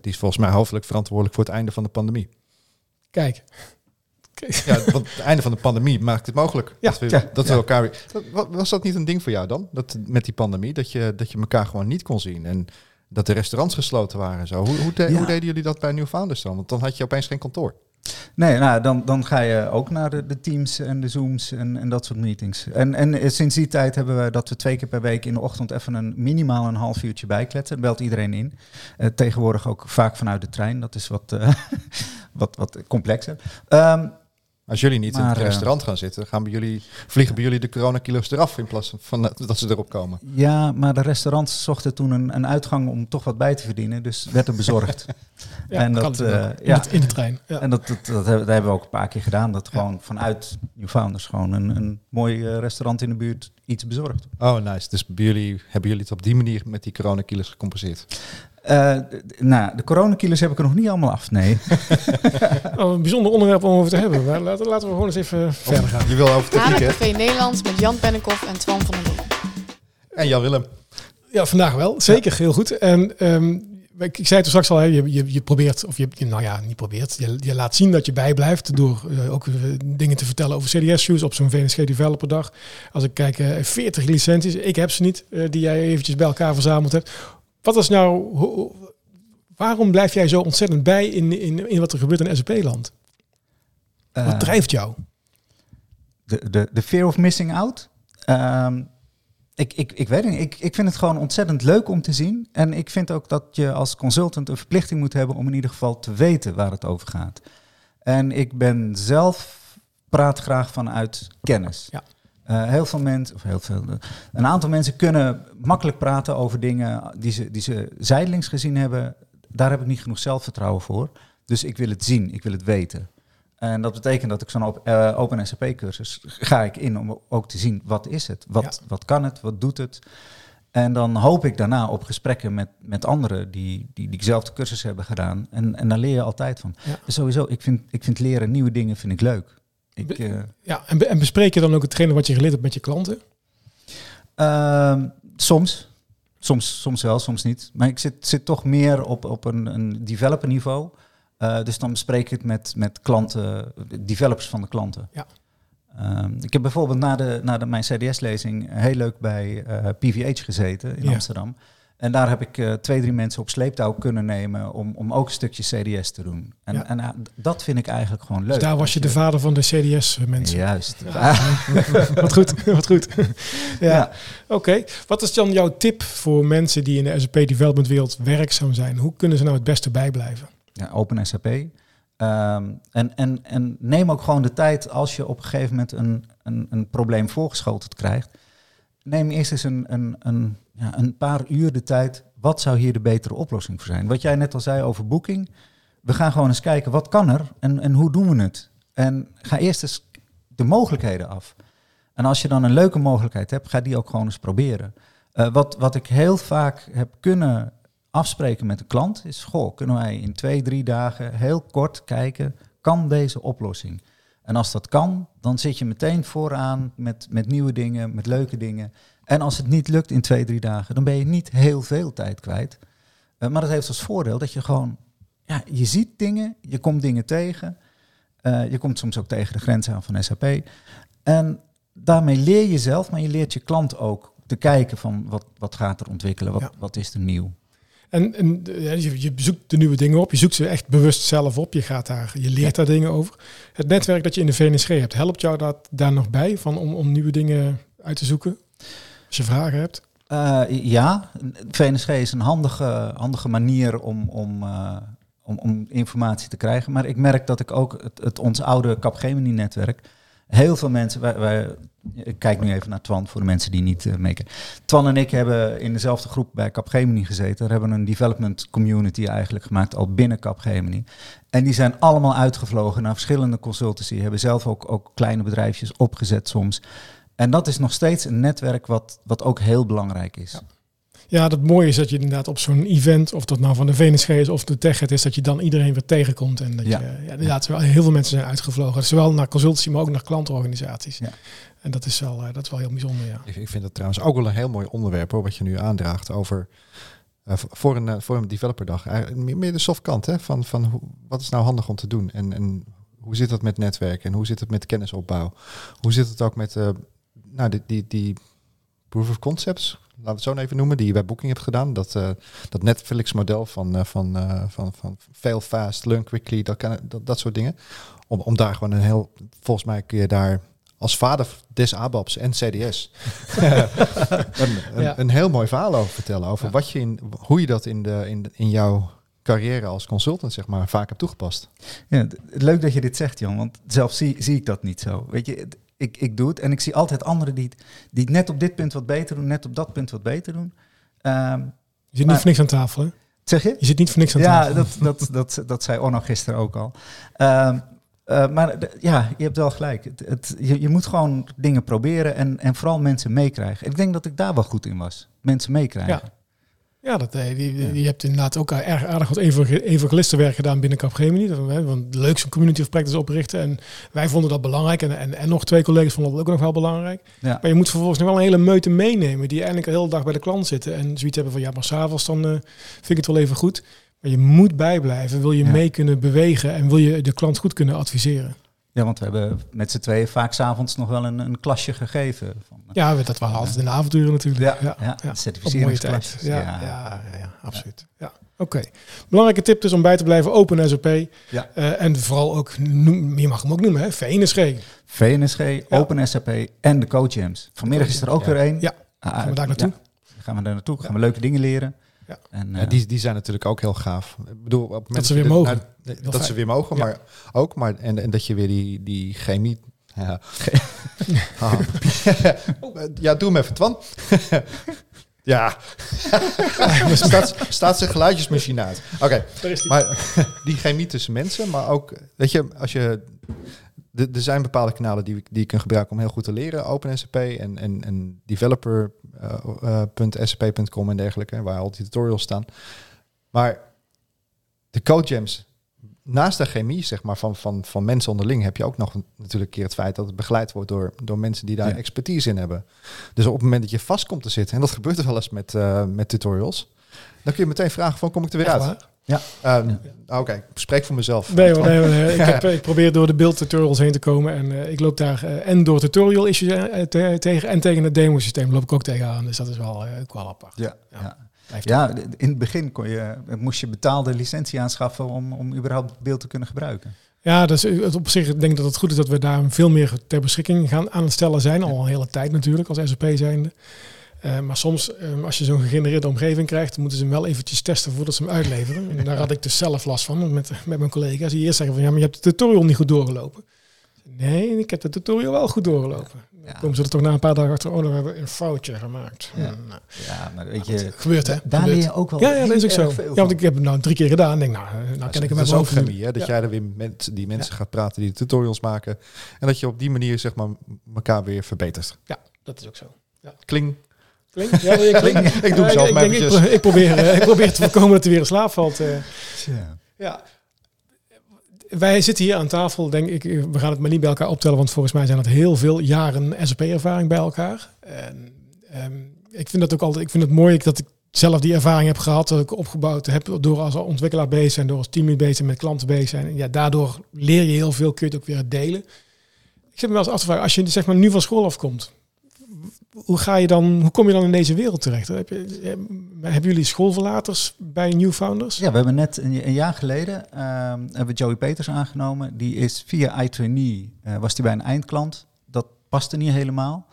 die is volgens mij hoofdelijk verantwoordelijk voor het einde van de pandemie. Kijk. Ja, want het einde van de pandemie maakt het mogelijk. Ja, dat we, dat we elkaar. Was dat niet een ding voor jou dan? Dat met die pandemie, dat je, dat je elkaar gewoon niet kon zien. En dat de restaurants gesloten waren. Zo. Hoe, hoe, hoe deden jullie dat bij New Founders dan? Want dan had je opeens geen kantoor. Nee, nou, dan, dan ga je ook naar de, de Teams en de Zooms en, en dat soort meetings. En, en eh, sinds die tijd hebben we dat we twee keer per week in de ochtend even een minimaal een half uurtje bijkletsen. Belt iedereen in. Uh, tegenwoordig ook vaak vanuit de trein. Dat is wat, uh, wat, wat complexer. Um, als jullie niet in het eh, restaurant gaan zitten, gaan bij jullie, vliegen bij jullie de coronakilo's eraf in plaats van dat ze erop komen. Ja, maar de restaurants zochten toen een, een uitgang om toch wat bij te verdienen, dus werd er bezorgd. ja, en dat, uh, ja, in de trein. Ja. En dat, dat, dat, hebben, we ook een paar keer gedaan, dat gewoon vanuit Newfounders gewoon een, een mooi eh, restaurant in de buurt iets bezorgd. Oh, nice. Dus bij jullie, hebben jullie het op die manier met die coronakilo's gecompenseerd? Uh, nou, de coronakilo's heb ik er nog niet allemaal af, nee. oh, een bijzonder onderwerp om over te hebben. Laten, laten we gewoon eens even verder gaan. Je wil over techniek, hè? Café Nederland met Jan Pennekoff en Twan van der Loon. En Jan Willem. Ja, vandaag wel. Zeker, heel goed. En um, ik, ik zei het straks al, hè, je, je, je probeert, of je, nou ja, niet probeert, je, je laat zien dat je bijblijft door uh, ook uh, dingen te vertellen over CDS-shoes op zo'n VNSG Developer Dag. Als ik kijk, uh, 40 licenties, ik heb ze niet, uh, die jij eventjes bij elkaar verzameld hebt. Wat is nou, waarom blijf jij zo ontzettend bij in, in, in wat er gebeurt in SAP-land? wat eh, drijft jou? De, de, de fear of missing out. Uh, ik, ik, ik weet niet. Ik, ik vind het gewoon ontzettend leuk om te zien. En ik vind ook dat je als consultant een verplichting moet hebben om in ieder geval te weten waar het over gaat. En ik ben zelf praat graag vanuit kennis. Ja. Heel veel mensen, of heel veel, een aantal mensen kunnen makkelijk praten over dingen die ze, die ze zijdelings gezien hebben. Daar heb ik niet genoeg zelfvertrouwen voor. Dus ik wil het zien, ik wil het weten. En dat betekent dat ik zo'n op, uh, Open SAP-cursus ga ik in om ook te zien wat is het, wat, wat kan het, wat doet het. En dan hoop ik daarna op gesprekken met, met anderen die, die diezelfde cursus hebben gedaan. En, en daar leer je altijd van. Dus sowieso, ik vind, ik vind leren nieuwe dingen vind ik leuk. Ik, uh, ja, en, en bespreek je dan ook hetgene wat je geleerd hebt met je klanten? Uh, soms. Soms, soms wel, soms niet. Maar ik zit, zit toch meer op, op een, een developer niveau. Uh, dus dan bespreek ik het met, met klanten, developers van de klanten. Ja. Uh, ik heb bijvoorbeeld na, de, na de, mijn CDS-lezing heel leuk bij uh, eh, PVH gezeten in Amsterdam. En daar heb ik uh, twee, drie mensen op sleeptouw kunnen nemen om, om ook een stukje CDS te doen. En, ja. en dat vind ik eigenlijk gewoon leuk. Dus daar was je de vader van de CDS-mensen. Juist. wat goed, wat goed. ja. Oké. Wat is dan jouw tip voor mensen die in de SAP development wereld werkzaam zijn? Hoe kunnen ze nou het beste bijblijven? Ja, open SAP. Um, en, en, en neem ook gewoon de tijd als je op een gegeven moment een, een, een probleem voorgeschoteld krijgt. Neem eerst eens een, een, een, ja, een paar uur de tijd. Wat zou hier de betere oplossing voor zijn? Wat jij net al zei over boeking. We gaan gewoon eens kijken wat kan er en, en hoe doen we het? En ga eerst eens de mogelijkheden af. En als je dan een leuke mogelijkheid hebt, ga die ook gewoon eens proberen. Uh, wat, wat ik heel vaak heb kunnen afspreken met de klant is, goh, kunnen wij in twee, drie dagen heel kort kijken, kan deze oplossing? En als dat kan, dan zit je meteen vooraan met, met nieuwe dingen, met leuke dingen. En als het niet lukt in twee, drie dagen, dan ben je niet heel veel tijd kwijt. Uh, maar dat heeft als voordeel dat je gewoon, ja, je ziet dingen, je komt dingen tegen. Uh, je komt soms ook tegen de grenzen aan van SAP. En daarmee leer je zelf, maar je leert je klant ook te kijken van wat, wat gaat er ontwikkelen, wat, wat is er nieuw. En, en ja, je, je, zoekt de nieuwe dingen op, je zoekt ze echt bewust zelf op, je, gaat daar, je leert daar dingen over. Het netwerk dat je in de VNSG hebt, helpt jou dat daar nog bij van, om, om nieuwe dingen uit te zoeken? Als je vragen hebt? Uh, ja, VNSG is een handige, handige manier om, om, om, om, informatie te krijgen. Maar ik merk dat ik ook het, het ons oude Capgemini-netwerk heel veel mensen, wij, ik kijk nu even naar Twan voor de mensen die niet uh, meekijken. Twan en ik hebben in dezelfde groep bij Capgemini gezeten. Daar hebben we een development community eigenlijk gemaakt, al binnen Capgemini. En die zijn allemaal uitgevlogen naar verschillende consultancy. Hebben zelf ook, ook kleine bedrijfjes opgezet soms. En dat is nog steeds een netwerk wat, wat ook heel belangrijk is. Ja. Ja, dat mooie is dat je inderdaad op zo'n event, of dat nou van de VNSG is of de TechEd is, dat je dan iedereen weer tegenkomt. En dat ja. je, ja, inderdaad, heel veel mensen zijn uitgevlogen. Zowel naar consultancy, maar ook naar klantorganisaties. Ja. En dat is, wel, dat is wel heel bijzonder, ja. Ik, vind dat trouwens ook wel een heel mooi onderwerp, hoor, wat je nu aandraagt over... Uh, voor, een, uh, voor een developerdag. Uh, meer de soft kant, hè? Van, van hoe, wat is nou handig om te doen? En, en hoe zit dat met netwerken? En hoe zit het met kennisopbouw? Hoe zit het ook met nou, die, die, die proof of concepts? laten we het zo even noemen, die je bij Booking hebt gedaan. Dat, uh, dat Netflix-model van, uh, van, uh, van, van fail fast, learn quickly, dat, kan, dat, dat soort dingen. Om, om daar gewoon een heel, volgens mij kun je daar als vader des ABAPs en CDS een, een, ja. een, heel mooi verhaal over vertellen. Over ja. wat je in, hoe je dat in, de, in, de, in jouw carrière als consultant zeg maar vaak hebt toegepast. Ja, leuk dat je dit zegt, Jan, want zelf zie, zie ik dat niet zo. Weet je, ik, ik doe het. En ik zie altijd anderen die, die net op dit punt wat beter doen, net op dat punt wat beter doen. Um, je zit niet voor niks aan tafel, hè? Zeg je? Je zit niet voor niks aan tafel. Ja, dat, dat, dat, dat zei Onno gisteren ook al. Um, uh, maar ja, je hebt wel gelijk. Het, het, je, je, moet gewoon dingen proberen en, en vooral mensen meekrijgen. Ik denk dat ik daar wel goed in was. Mensen meekrijgen. Ja. Ja, dat, eh, die, die, je hebt inderdaad ook erg aardig wat evangelistenwerk gedaan binnen Capgemini. Dat, want de leukste community of practice oprichten. En wij vonden dat belangrijk. En, en, en nog twee collega's vonden dat ook nog wel belangrijk. Ja. Maar je moet vervolgens nog wel een hele meute meenemen. Die eigenlijk de hele dag bij de klant zitten. En zoiets hebben van, ja, maar s'avonds dan uh, vind ik het wel even goed. Maar je moet bijblijven. Wil je ja. mee kunnen bewegen. En wil je de klant goed kunnen adviseren. Ja, want we hebben met z'n tweeën vaak s'avonds nog wel een, een klasje gegeven. Van, ja, dat was altijd in de avonturen natuurlijk. Ja, ja, ja, ja. Ja, ja, ja, ja, absoluut. Ja. Oké. Okay. Belangrijke tip dus om bij te blijven open SAP. Ja. Uh, en vooral ook, noem, je mag hem ook noemen, hè? VNSG. VNSG, Open SAP en de CoachJams. Vanmiddag is er ook weer één. Ja, uh, gaan we daar naartoe? gaan we daar naartoe, gaan we leuke dingen leren. Ja. En, uh, ja, die, die zijn natuurlijk ook heel gaaf. Ik bedoel, op dat ze weer mogen. Nou, dat fijn. ze weer mogen, maar ook maar en, en dat je weer die, die chemie Ja, ja doe hem even, Twan. ja. staat, staat zijn geluidjesmachine uit. Oké, maar die chemie tussen mensen, maar ook, weet je, als je er zijn bepaalde kanalen die, die je kunt gebruiken om heel goed te leren. OpenSCP en, en, en developer.scp.com uh, en dergelijke, waar al die tutorials staan. Maar de codejams, naast de chemie zeg maar, van, van, van mensen onderling, heb je ook nog natuurlijk keer het feit dat het begeleid wordt door, door mensen die daar expertise in hebben. Dus op het moment dat je vast komt te zitten, en dat gebeurt er wel eens met, uh, met tutorials, dan kun je meteen vragen van kom ik er weer uit? Ja. Um, Oké, okay. spreek voor mezelf. Nee, nee, nee. ik, heb, ik, probeer door de beeld tutorials heen te komen. En uh, ik loop daar uh, en door tutorial issues uh, te, tegen en tegen het demo systeem loop ik ook tegenaan. Dus dat is wel, wel apart. Ja, ja. ja. in het begin kon je, moest je betaalde licentie aanschaffen om, om überhaupt beeld te kunnen gebruiken. Ja, dus op zich denk ik dat het goed is dat we daar veel meer ter beschikking gaan aan het stellen zijn. Al een hele tijd natuurlijk als SAP zijnde. Uh, maar soms, um, als je zo'n gegenereerde omgeving krijgt, moeten ze hem wel eventjes testen voordat ze hem uitleveren. En daar had ik dus zelf last van met, met mijn collega's. Die eerst zeggen van ja, maar je hebt de tutorial niet goed doorgelopen. Nee, ik heb de tutorial wel goed doorgelopen. Ja. Dan komen ze er toch na een paar dagen achter, oh, dan hebben we een foutje gemaakt. Ja, nou. ja maar weet je... gebeurt, hè? Daar leer je ook wel Ja, ja dat is ook zo. Ja, want ik heb hem nou drie keer gedaan en denk, nou, eh, nou ken ik hem met mijn chemie, hè? Dat jij er weer met die mensen gaat praten die de tutorials maken. En dat je op die manier, zeg maar, elkaar weer verbetert. Ja, dat is ook zo. Ja. Kling. Ja, ik doe het zelf ik, ik, ik, probeer, eh, ik probeer te voorkomen dat hij weer in slaap valt. Uh. Ja. ja wij zitten hier aan tafel, denk ik, we gaan het maar niet bij elkaar optellen, want volgens mij zijn het heel veel jaren SAP-ervaring bij elkaar. En, um, ik vind dat ook altijd, ik vind het mooi dat ik zelf die ervaring heb gehad, dat ik opgebouwd heb door als ontwikkelaar bezig zijn, door als team bezig zijn, met klanten bezig zijn. En ja, daardoor leer je heel veel, kun je het ook weer delen. Ik zit me wel eens af te vragen, als je zeg maar nu van school afkomt, hoe ga je dan, hoe kom je dan in deze wereld terecht? Heb je, eh, hebben jullie schoolverlaters bij New Founders? Ja, we hebben net een, jaar geleden uh, hebben we Joey Peters aangenomen. Die is via iTrainee, uh, was die bij een eindklant. Dat paste niet helemaal.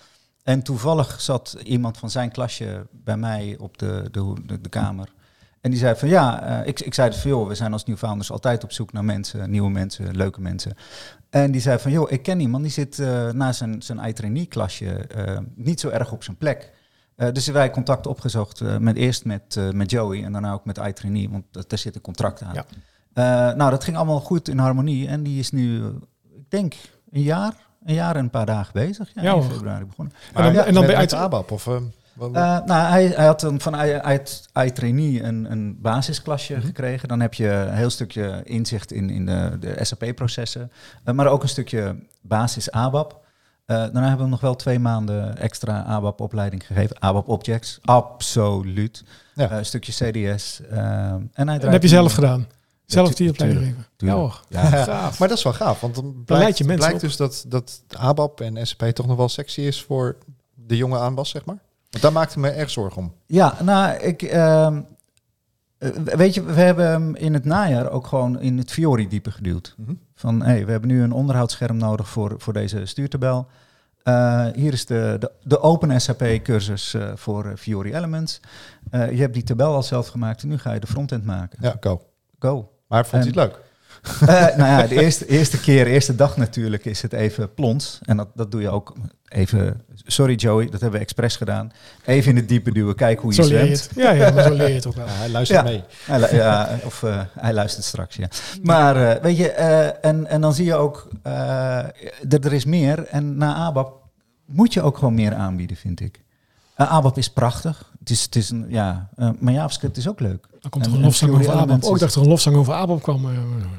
En toevallig zat iemand van zijn klasje bij mij op de, de, de, kamer. En die zei van ja, uh, ik, ik zei dus veel, we zijn als New Founders altijd op zoek naar mensen, nieuwe mensen, leuke mensen. En die zei van, joh, ik ken iemand, die zit uh, na zijn, zijn i-trainee-klasje uh, niet zo erg op zijn plek. Uh, dus wij contact opgezocht, met, eerst met, met Joey en daarna ook met i-trainee, want daar zit een contract aan. Ja. nou, dat ging allemaal goed in harmonie en die is nu, ik denk, een jaar, een jaar en een paar dagen bezig. Ja, in februari begonnen. en dan, en dan bij ABAP of... Uh, nou, hij, hij had een, van iTrainee een, een basisklasje mhm. gekregen. Dan heb je een heel stukje inzicht in, in de, de SAP-processen. Uh, maar ook een stukje basis ABAP. Uh, daarna hebben we nog wel twee maanden extra ABAP-opleiding gegeven. ABAP Objects, absoluut. Ja. een stukje CDS. en hij dat heb je zelf gedaan? Zelf die opleiding gegeven? Ja, ja. Gaaf. Maar dat is wel gaaf, want dan blijkt, je blijkt dus dat, dat ABAP en SAP toch nog wel sexy is voor de jonge aanwas, zeg maar? Want daar maakte me erg zorgen om. Ja, nou, ik, ehm, eh, weet je, we hebben in het najaar ook gewoon in het Fiori diepe geduwd. Mhm. Van, hé, hey, we hebben nu een onderhoudsscherm nodig voor, voor deze stuurtabel. Uh, hier is de, de, de Open SAP cursus uh, voor Fiori Elements. je hebt die tabel al zelf gemaakt en nu ga je de frontend maken. Ja, go. Go. Maar vond je het leuk? Uh, nou ja, de eerste, eerste keer, eerste dag natuurlijk, is het even plons. En dat, dat doe je ook even. Sorry Joey, dat hebben we expres gedaan. Even in het diepe duwen, kijken hoe je zo zwemt. Je ja, ja, maar zo leer je het ook wel. hij luistert mee. Hij, ja, of uh, hij luistert straks, ja. Maar uh, weet je, en, en dan zie je ook, dat er is meer. En na ABAP moet je ook gewoon meer aanbieden, vind ik. Uh, ABAP is prachtig. Het is, het is een, ja, uh, maar JavaScript is ook leuk. Dan komt er een lofzang over ABAP. Ook dacht er een lofzang over ABAP kwam. Uh,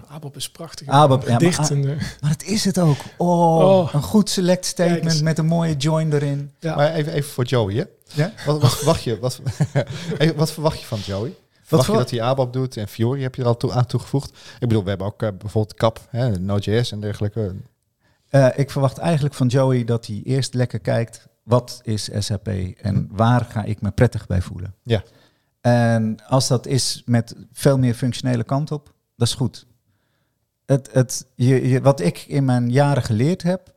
ABAP is prachtig. ABAP, ja, maar, en, maar het is het ook. Oh, oh. een goed select statement met een mooie join erin. Ja. Maar even, even voor Joey, hè? Ja? Wat, wat verwacht je? Wat, wat verwacht je van Joey? Verwacht je dat hij ABAP doet en Fiori heb je er al toe, aan toegevoegd? Ik bedoel, we hebben ook bijvoorbeeld CAP, Node.js en dergelijke. ik verwacht eigenlijk van Joey dat hij eerst lekker kijkt wat is SAP en hm. waar ga ik me prettig bij voelen? Ja. En als dat is met veel meer functionele kant op, dat is goed. Het, het, je, wat ik in mijn jaren geleerd heb,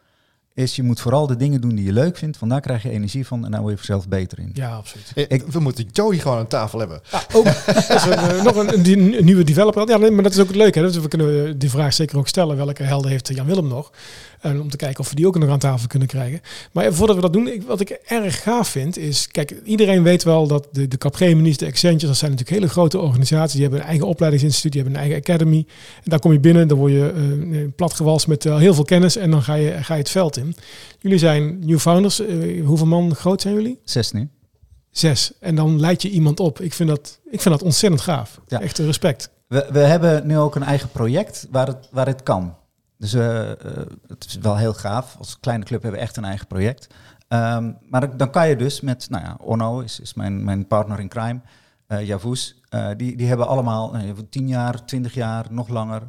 is je moet vooral de dingen doen die je leuk vindt, want daar krijg je energie van en daar word je vanzelf beter in. Ja, absoluut. Ik, we moeten Joey gewoon aan tafel hebben. Ja, ook een, nog een, een, nieuwe developer. Ja, maar dat is ook het leuke. Hè? Dus we kunnen die vraag zeker ook stellen. Welke helden heeft Jan Willem nog? En om te kijken of we die ook nog aan tafel kunnen krijgen. Maar voordat we dat doen, wat ik erg gaaf vind, is... Kijk, iedereen weet wel dat de, de Capgemini's, de Accentures, dat zijn natuurlijk hele grote organisaties. Die hebben een eigen opleidingsinstituut, die hebben een eigen academy. En daar kom je binnen, dan word je uh, platgewalst met uh, heel veel kennis en dan ga je, ga je het veld in. Jullie zijn new founders. Uh, hoeveel man groot zijn jullie? Zes nu. Zes. En dan leid je iemand op. Ik vind dat, ik vind dat ontzettend gaaf. Ja. Echt respect. We, we hebben nu ook een eigen project waar het, waar het kan. Dus uh, het is wel heel gaaf. Als kleine club hebben we echt een eigen project. Um, maar dan kan je dus met, nou ja, Onno is, is mijn, mijn partner in crime, uh, Javus. Uh, die, die hebben allemaal uh, 10 jaar, 20 jaar, nog langer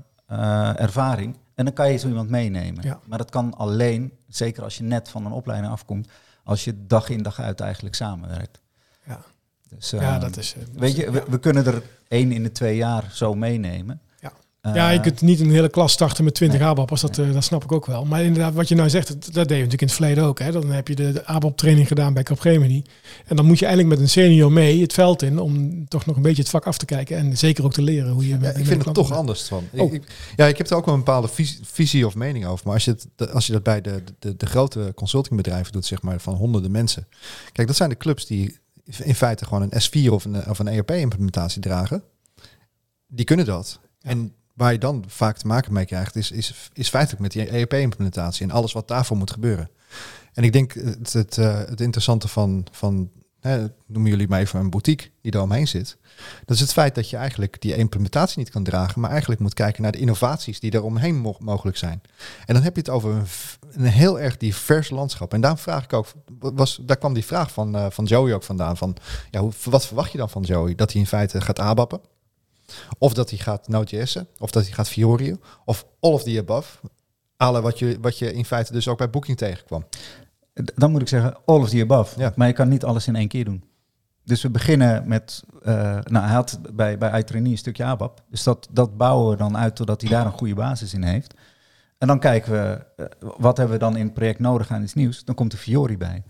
ervaring. En dan kan je zo iemand meenemen. Ja. Maar dat kan alleen, zeker als je net van een opleiding afkomt, als je dag in dag uit eigenlijk samenwerkt. Ja, dus, ja dat is. weet je, we, we, kunnen er één in de twee jaar zo meenemen ja, je kunt niet een hele klas starten met 20 nee. ABAP'ers, dat, uh, dat snap ik ook wel. Maar inderdaad, wat je nou zegt, dat, dat deed je natuurlijk in het verleden ook. Hè. Dan heb je de, de ABAP-training gedaan bij Capgemini. En dan moet je eigenlijk met een senior mee het veld in om toch nog een beetje het vak af te kijken. En zeker ook te leren hoe je... Ja, ik vind het toch anders van. Oh. Ik, ja, ik heb er ook wel een bepaalde visie, visie, of mening over. Maar als je, het, als je dat bij de, de, de grote consultingbedrijven doet, zeg maar, van honderden mensen. Kijk, dat zijn de clubs die in feite gewoon een S4 of een, of een ERP-implementatie dragen. Die kunnen dat. En waar je dan vaak te maken mee krijgt, is, is, is feitelijk met die ERP-implementatie en alles wat daarvoor moet gebeuren. En ik denk het, het, uh, het interessante van, van hè, noemen jullie maar even een boutique die er omheen zit. Dat is het feit dat je eigenlijk die implementatie niet kan dragen, maar eigenlijk moet kijken naar de innovaties die er omheen mo mogelijk zijn. En dan heb je het over een, een, heel erg divers landschap. En daar vraag ik ook, was, daar kwam die vraag van, uh, van Joey ook vandaan. Van, ja, wat verwacht je dan van Joey? Dat hij in feite gaat abappen? Of dat hij gaat Node.js'en, of dat hij gaat Fiori, of all of the above. Alle wat je, wat je in feite dus ook bij Booking tegenkwam. Dan moet ik zeggen, all of the above. Ja. Maar je kan niet alles in één keer doen. Dus we beginnen met, uh, nou hij had bij, bij iTrainee een stukje ABAP. Dus dat, dat bouwen we dan uit totdat hij daar een goede basis in heeft. En dan kijken we, uh, wat hebben we dan in het project nodig aan iets nieuws? Dan komt de Fiori bij.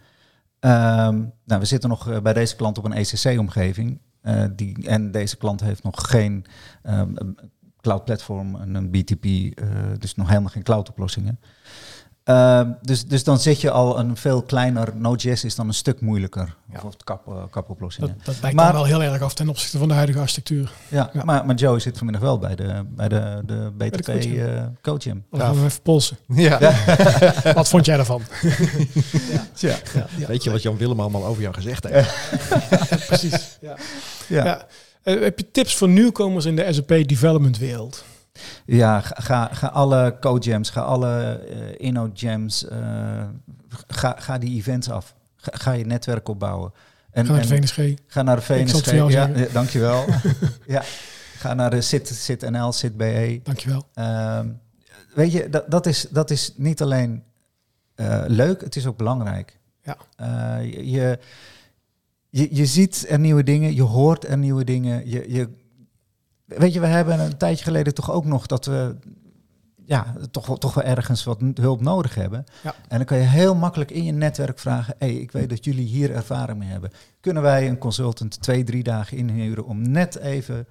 Um, nou, we zitten nog uh, bij deze klant op een ECC-omgeving. Uh, die, en deze klant heeft nog geen um, cloud platform en een BTP, uh, dus nog helemaal geen cloud oplossingen. Uh, dus, dus dan zit je al een veel kleiner. Node.js is dan een stuk moeilijker. Ja. Of kap, uh, kapoplossingen. Dat, dat lijkt maar, wel heel erg af ten opzichte van de huidige architectuur. Ja, ja. Maar, maar Joe zit vanmiddag wel bij de, bij de, de BTP uh, coaching. Ja. even polsen. Ja. ja. wat vond jij daarvan? ja. Ja. Weet je wat Jan Willem allemaal over jou gezegd heeft? Precies. Ja. Ja. heb je tips voor nieuwkomers in de SAP development wereld? Ja, ga, ga alle code-jams, ga alle uh, inno-jams, uh, ga, ga die events af. Ga, ga je netwerk opbouwen. En, ga naar de VNSG. Ga naar de VNSG, ja, ja, dankjewel. ja, ga naar de SIT, SIT NL, SIT BE. Dankjewel. Uh, weet je, dat, dat, is, dat is niet alleen leuk, het is ook belangrijk. Ja. je, je, je ziet er nieuwe dingen, je hoort er nieuwe dingen, je, je Weet je, we hebben een tijdje geleden toch ook nog dat we ja, toch, toch wel ergens wat hulp nodig hebben. Ja. En dan kan je heel makkelijk in je netwerk vragen: hey, ik weet dat jullie hier ervaring mee hebben. Kunnen wij een consultant twee, drie dagen inhuren om net even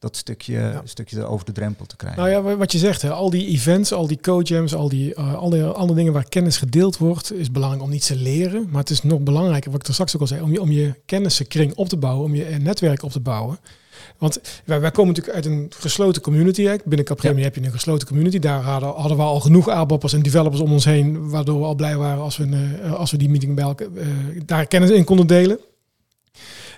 dat stukje, ja. stukje over de drempel te krijgen. Nou ja, wat je zegt, hè, al die events, al die co-jams, al die uh, al die andere dingen waar kennis gedeeld wordt, is belangrijk om niet te leren. Maar het is nog belangrijker, wat ik er straks ook al zei, om je, om je kennissenkring op te bouwen, om je netwerk op te bouwen. Want wij, wij komen natuurlijk uit een gesloten community. Hè. Binnen Capgemini ja. heb je een gesloten community. Daar hadden, hadden we al genoeg ABAP'ers en developers om ons heen, waardoor we al blij waren als we, uh, als we die meeting bij elkaar, uh, daar kennis in konden delen.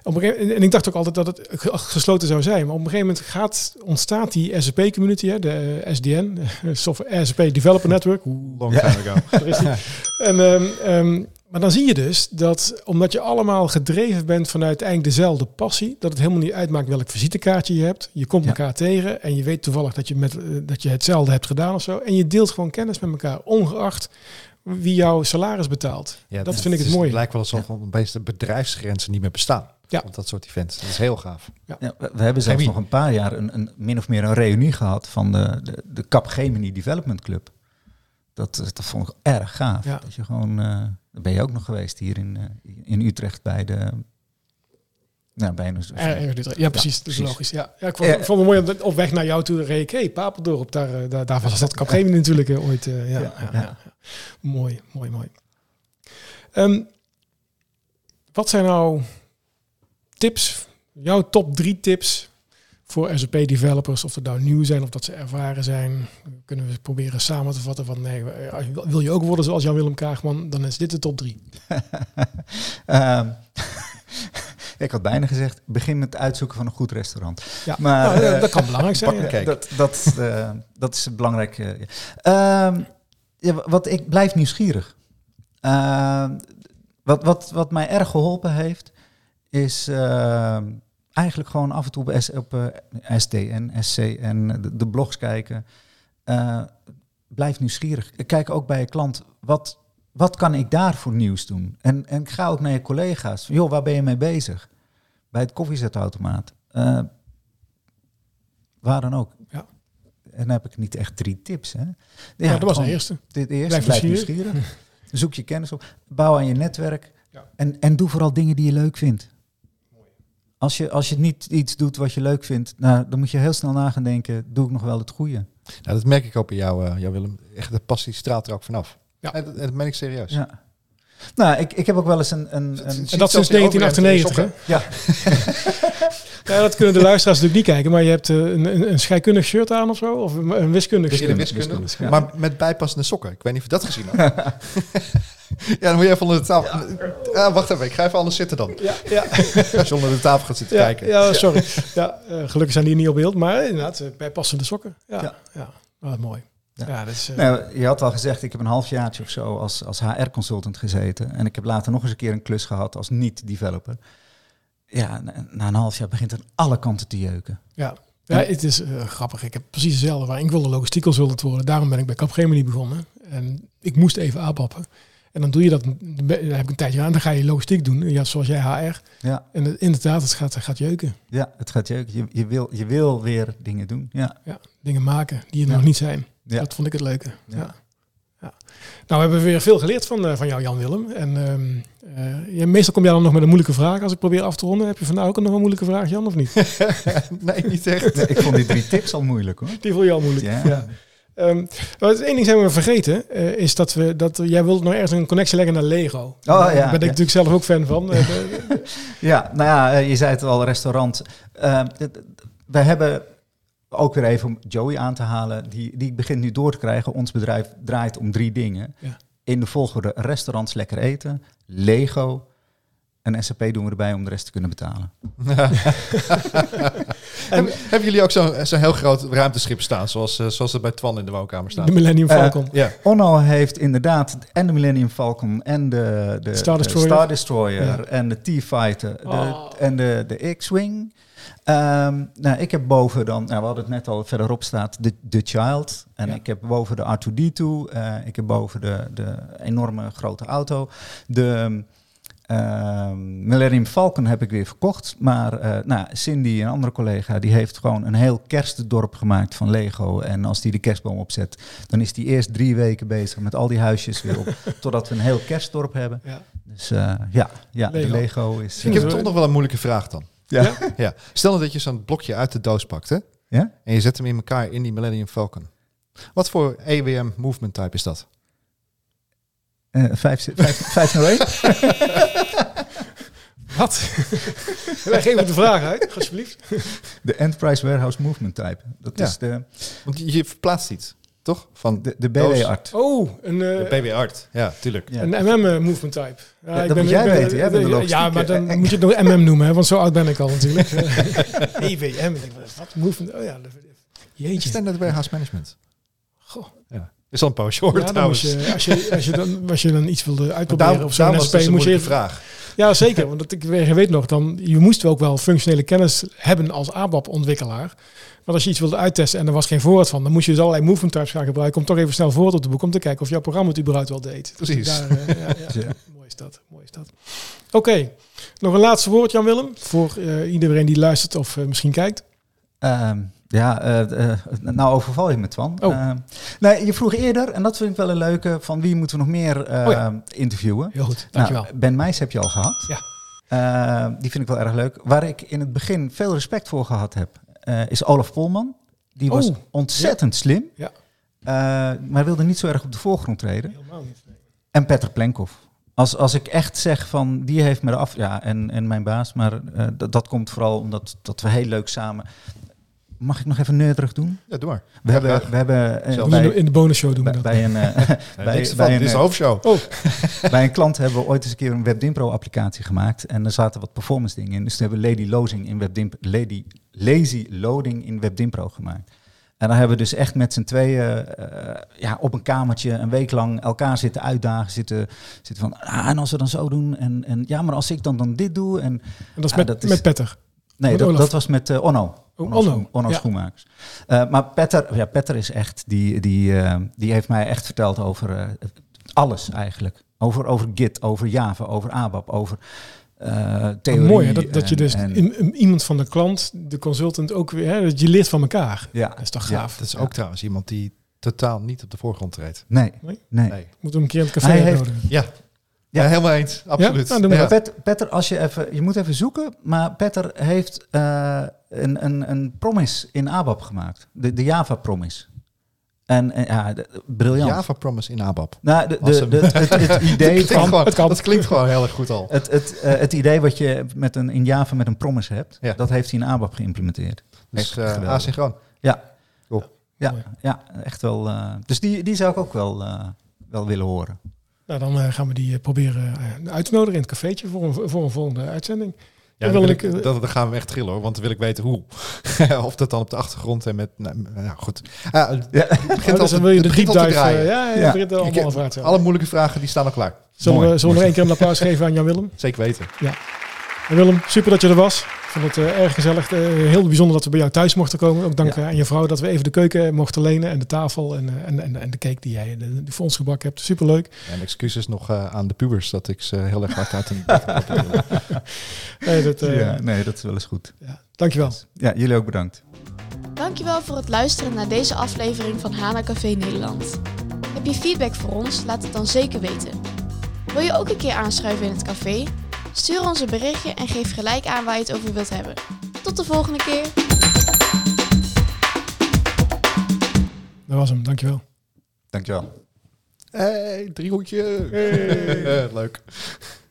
Op een gegeven, en ik dacht ook altijd dat het gesloten zou zijn. Maar op een gegeven moment gaat, ontstaat die SAP-community, de SDN, Software SAP Developer Network. Long time ago. is die. En, um, um, maar dan zie je dus dat omdat je allemaal gedreven bent vanuit eigenlijk dezelfde passie, dat het helemaal niet uitmaakt welk visitekaartje je hebt. Je komt ja. elkaar tegen en je weet toevallig dat je, met, dat je hetzelfde hebt gedaan of zo. En je deelt gewoon kennis met elkaar, ongeacht wie jouw salaris betaalt. Ja, dat, vind ik het, mooie. Het lijkt wel alsof ja. de bedrijfsgrenzen niet meer bestaan. Ja. Op dat soort events. Dat is heel gaaf. Ja. ja we hebben zelfs nog een paar jaar een, een, min of meer een reunie gehad van de, de, de Capgemini Development Club. Dat, dat vond ik erg gaaf. Dat je gewoon, uh, daar ben je ook nog geweest hier in, in Utrecht bij de ja, bijna zo. Ja, precies. Ja, dat is logisch. Ja, ja ik vond, vond het mooi op, op weg naar jou toe reed ik, hey, Papeldorp, daar, daar, daar was dat Capgemini natuurlijk ooit. ja, ja, ja, Mooi, mooi, mooi. Um, wat zijn nou tips, jouw top drie tips voor SAP-developers, of dat nou nieuw zijn of dat ze ervaren zijn, kunnen we proberen samen te vatten van nee, wil je ook worden zoals Jan-Willem Kaagman, dan is dit de top drie. um, ik had bijna gezegd, begin met het uitzoeken van een goed restaurant. Ja, maar, nou, dat, dat kan belangrijk zijn. Ja. Dat, dat, uh, dat is belangrijk. Uh, uh, ja, wat ik blijf nieuwsgierig. Ehm, wat, wat, wat mij erg geholpen heeft, is ehm, eigenlijk gewoon af en toe op, S, op uh, eh, SDN, SC en de, de blogs kijken. Uh, blijf nieuwsgierig. Kijk ook bij je klant, wat, wat kan ik daar voor nieuws doen? En, en ga ook naar je collega's. Joh, waar ben je mee bezig? Bij het koffiezetautomaat. Uh, waar dan ook. Ja. En dan heb ik niet echt drie tips. Hè? Ja, dat was de eerste. Dit eerste, blijf, nieuwsgierig. Zoek je kennis op. Bouw aan je netwerk. Ja. En, en doe vooral dingen die je leuk vindt. Als je, als je niet iets doet wat je leuk vindt, nou, dan moet je heel snel na gaan denken, doe ik nog wel het goede? Nou, dat merk ik ook bij jou, uh, jou Willem. Echt, de passie straalt er ook vanaf. Ja. En, dat, meen ik serieus. Ja. Nou, ik, ik heb ook wel eens een... een, een en dat sinds 1998, hè? Ja. ja, dat kunnen de luisteraars natuurlijk niet kijken, maar je hebt uh, een, een scheikundig shirt aan of zo, of een, een wiskundig shirt. Wiskundig, Maar met bijpassende sokken. Ik weet niet of je dat gezien hebt. ja, dan moet je even onder de tafel... Ah, wacht even, ik ga even anders zitten dan. Ja, ja. Als je onder de tafel gaat zitten kijken. Ja, sorry. Ja, uh, gelukkig zijn die niet op beeld, maar inderdaad, uh, bijpassende sokken. Ja, ja. ja. Oh, mooi. Ja. dat is, uh... nou, je had al gezegd, ik heb een halfjaartje of zo als, als HR-consultant gezeten. En ik heb later nog eens een keer een klus gehad als niet-developer. Ja, na, na, een half jaar begint het alle kanten te jeuken. Ja, ja het is uh, grappig. Ik heb precies hetzelfde. Waar ik wilde logistiek consultant worden. Daarom ben ik bij Capgemini begonnen. En ik moest even aanpappen. En dan doe je dat, dan heb ik een tijdje aan, dan ga je logistiek doen, ja, zoals jij HR. Ja. En inderdaad, het gaat, het gaat jeuken. Ja, het gaat jeuken. Je, je, wil, je wil weer dingen doen. Ja, ja dingen maken die er nog niet zijn. Ja. Dat vond ik het leuke. Ja. ja. Nou, we hebben weer veel geleerd van, uh, van jou, Jan-Willem. En uh, ja, meestal kom jij dan nog met een moeilijke vraag als ik probeer af te ronden. Heb je vandaag ook nog een moeilijke vraag, Jan, of niet? nee, niet echt. Nee, ik vond die drie tips al moeilijk, hoor. Die vond je al moeilijk, ja. Um, wat één ding zijn we vergeten, uh, is dat we dat jij wilt nog ergens een connectie leggen naar Lego. Oh, Daar ja, ben ik natuurlijk zelf ook fan van. ja, nou ja, je zei het al, restaurant. Uh, we hebben ook weer even om Joey aan te halen, die, die begint nu door te krijgen. Ons bedrijf draait om drie dingen. Ja. In de volgorde restaurants lekker eten, Lego en SAP doen we erbij om de rest te kunnen betalen. en, hebben jullie ook zo'n zo heel groot ruimteschip staan, zoals, uh, zoals het bij Twan in de woonkamer staat? De Millennium eh, Falcon. Uh, Onno heeft inderdaad en de Millennium Falcon en de, de Star Destroyer, de Star Destroyer en de T-Fighter oh. en de, de X-Wing. Um, nou, ik heb boven dan, nou, we hadden het net al verderop staat, de, de Child. En ik heb boven de R2D2. Uh, ik heb boven de, de enorme grote auto. De uh, Millennium Falcon heb ik weer verkocht. Maar uh, nou, Cindy, een andere collega, die heeft gewoon een heel kerstdorp gemaakt van Lego. En als die de kerstboom opzet, dan is die eerst drie weken bezig met al die huisjes weer op. totdat we een heel kerstdorp hebben. Ja. Dus uh, ja, ja Lego. de Lego is... Ik heb toch nog wel een moeilijke vraag dan. Ja. ja. Stel nou dat je zo'n blokje uit de doos pakt, hè? Ja? En je zet hem in elkaar in die Millennium Falcon. Wat voor EWM movement type is dat? Uh, 501? Wat? Wij geven de vraag uit, alsjeblieft. De Enterprise Warehouse Movement Type. Dat is de... Want je verplaatst iets, toch? Van de, de BW-art. Oh, een... Uh, de BW-art, ja, tuurlijk. Een MM-movement type. Ja, ja, dat ben, moet jij weten, jij bent de Ja, maar dan moet je het nog MM noemen, hè, want zo oud ben ik al natuurlijk. EWM, wat movement... Oh ja, jeetje. Standard Warehouse Management. Goh. Ja. Is al een poosje hoor, ja, als, je, als, je, als, je dan, als je dan iets wilde uitproberen of zo, SP, moet je vraag. Ja, zeker. Want dat, ik weet nog, dan, je moest ook wel functionele kennis hebben als ABAP-ontwikkelaar. Maar als je iets wilde uittesten en er was geen voorraad van, dan moest je dus allerlei movement types gaan gebruiken om toch even snel voorraad op te boeken om te kijken of jouw programma het überhaupt wel deed. Dus Precies. daar, uh, ja, ja. Mooi is dat. Mooi is dat. Oké, nog een laatste woord, Jan Willem, voor uh, iedereen die luistert of uh, misschien kijkt. Um, Ja, uh, nou overval je me, Twan. Oh. nee, je vroeg eerder, en dat vind ik wel een leuke, van wie moeten we nog meer oh interviewen? Heel goed, dankjewel. Nou, ben Meijs heb je al gehad. Ja. die vind ik wel erg leuk. Waar ik in het begin veel respect voor gehad heb, is Olaf Polman. Die was oh, ontzettend slim, ja. maar wilde niet zo erg op de voorgrond treden. Helemaal niet. En Petter Plenkov. Als, als ik echt zeg van die heeft me de af. Ja, en, en mijn baas. Maar uh, dat, komt vooral omdat dat we heel leuk samen. Mag ik nog even neurderig doen? Ja, doe maar. We hebben, we hebben uh, bij, in de bonusshow doen we dat. Bij een, uh, bij, bij, een, hoofdshow. Oh. bij een klant hebben we ooit eens een keer een WebDimpro applicatie gemaakt. En er zaten wat performance dingen in. Dus we hebben Lady Lozing in WebDimpro, Lady Lazy Loading in WebDimpro gemaakt. En dan hebben we dus echt met z'n tweeën uh, ja, op een kamertje een week lang elkaar zitten uitdagen. Zitten, zitten van, ah, en als we dan zo doen. En, en ja, maar als ik dan, dan dit doe. En, en dat is met, dat is, met Petter? Nee, dat, dat, was met uh, Onno. Oh, Onno, Onno, ja. Schoenmakers. Uh, maar Petter, ja, Petter is echt, die, die, die heeft mij echt verteld over alles eigenlijk. Over, over Git, over Java, over ABAP, over uh, theorie. Mooi hè? Dat, dat je dus in, iemand van de klant, de consultant ook weer, hè, dat je leert van elkaar. Ja. Dat is toch gaaf. dat is ook trouwens iemand die totaal niet op de voorgrond treedt. Nee. Nee. nee. nee. Moet hem een keer in het café heeft, Ja. Ja, helemaal eens. Absoluut. Ja? Nou, ja. Petter, als je even, je moet even zoeken, maar Petter heeft uh, een, een, een promise in ABAP gemaakt. De, de Java promise. En, en ja, briljant. Java Promise in ABAP. Nou, de, de, de, het, het, idee van... Gewoon, het, kan, het klinkt gewoon heel erg goed al. Het, het, uh, het idee wat je met een, in Java met een promise hebt, ja. dat heeft hij in ABAP geïmplementeerd. Dus uh, asynchroon. Ja. Cool. Ja, ja, echt wel. Dus die, die zou ik ook wel, wel willen horen. Nou, dan gaan we die proberen uit te nodigen in het cafeetje voor een, voor een volgende uitzending. Ja, dan, wil ik, ik, dat, dan gaan we echt trillen hoor, want dan wil ik weten hoe. of dat dan op de achtergrond en met, nou, nou goed. Ah, ja. begint oh, dus wil je de dive, uh, ja, ja, ja. allemaal Alle moeilijke vragen die staan al klaar. Zullen, we, zullen we nog één keer een applaus geven aan Jan Willem? Zeker weten. Ja. Willem, super dat je er was. Ik vond het uh, erg gezellig. Uh, heel bijzonder dat we bij jou thuis mochten komen. Ook dank ja. aan je vrouw dat we even de keuken mochten lenen en de tafel en, uh, en, en, en, de cake die jij de, de voor ons gebakken hebt. Superleuk. En excuses nog aan de pubers dat ik ze heel erg hard uit een nee, dat, ja, nee, dat is wel eens goed. Ja. Dankjewel. Ja, jullie ook bedankt. Dankjewel voor het luisteren naar deze aflevering van Hana Café Nederland. Heb je feedback voor ons? Laat het dan zeker weten. Wil je ook een keer aanschuiven in het café? Stuur ons een berichtje en geef gelijk aan waar je het over wilt hebben. Tot de volgende keer. Dat was hem, dankjewel. Dankjewel. Hey, driehoekje. Hey. Leuk.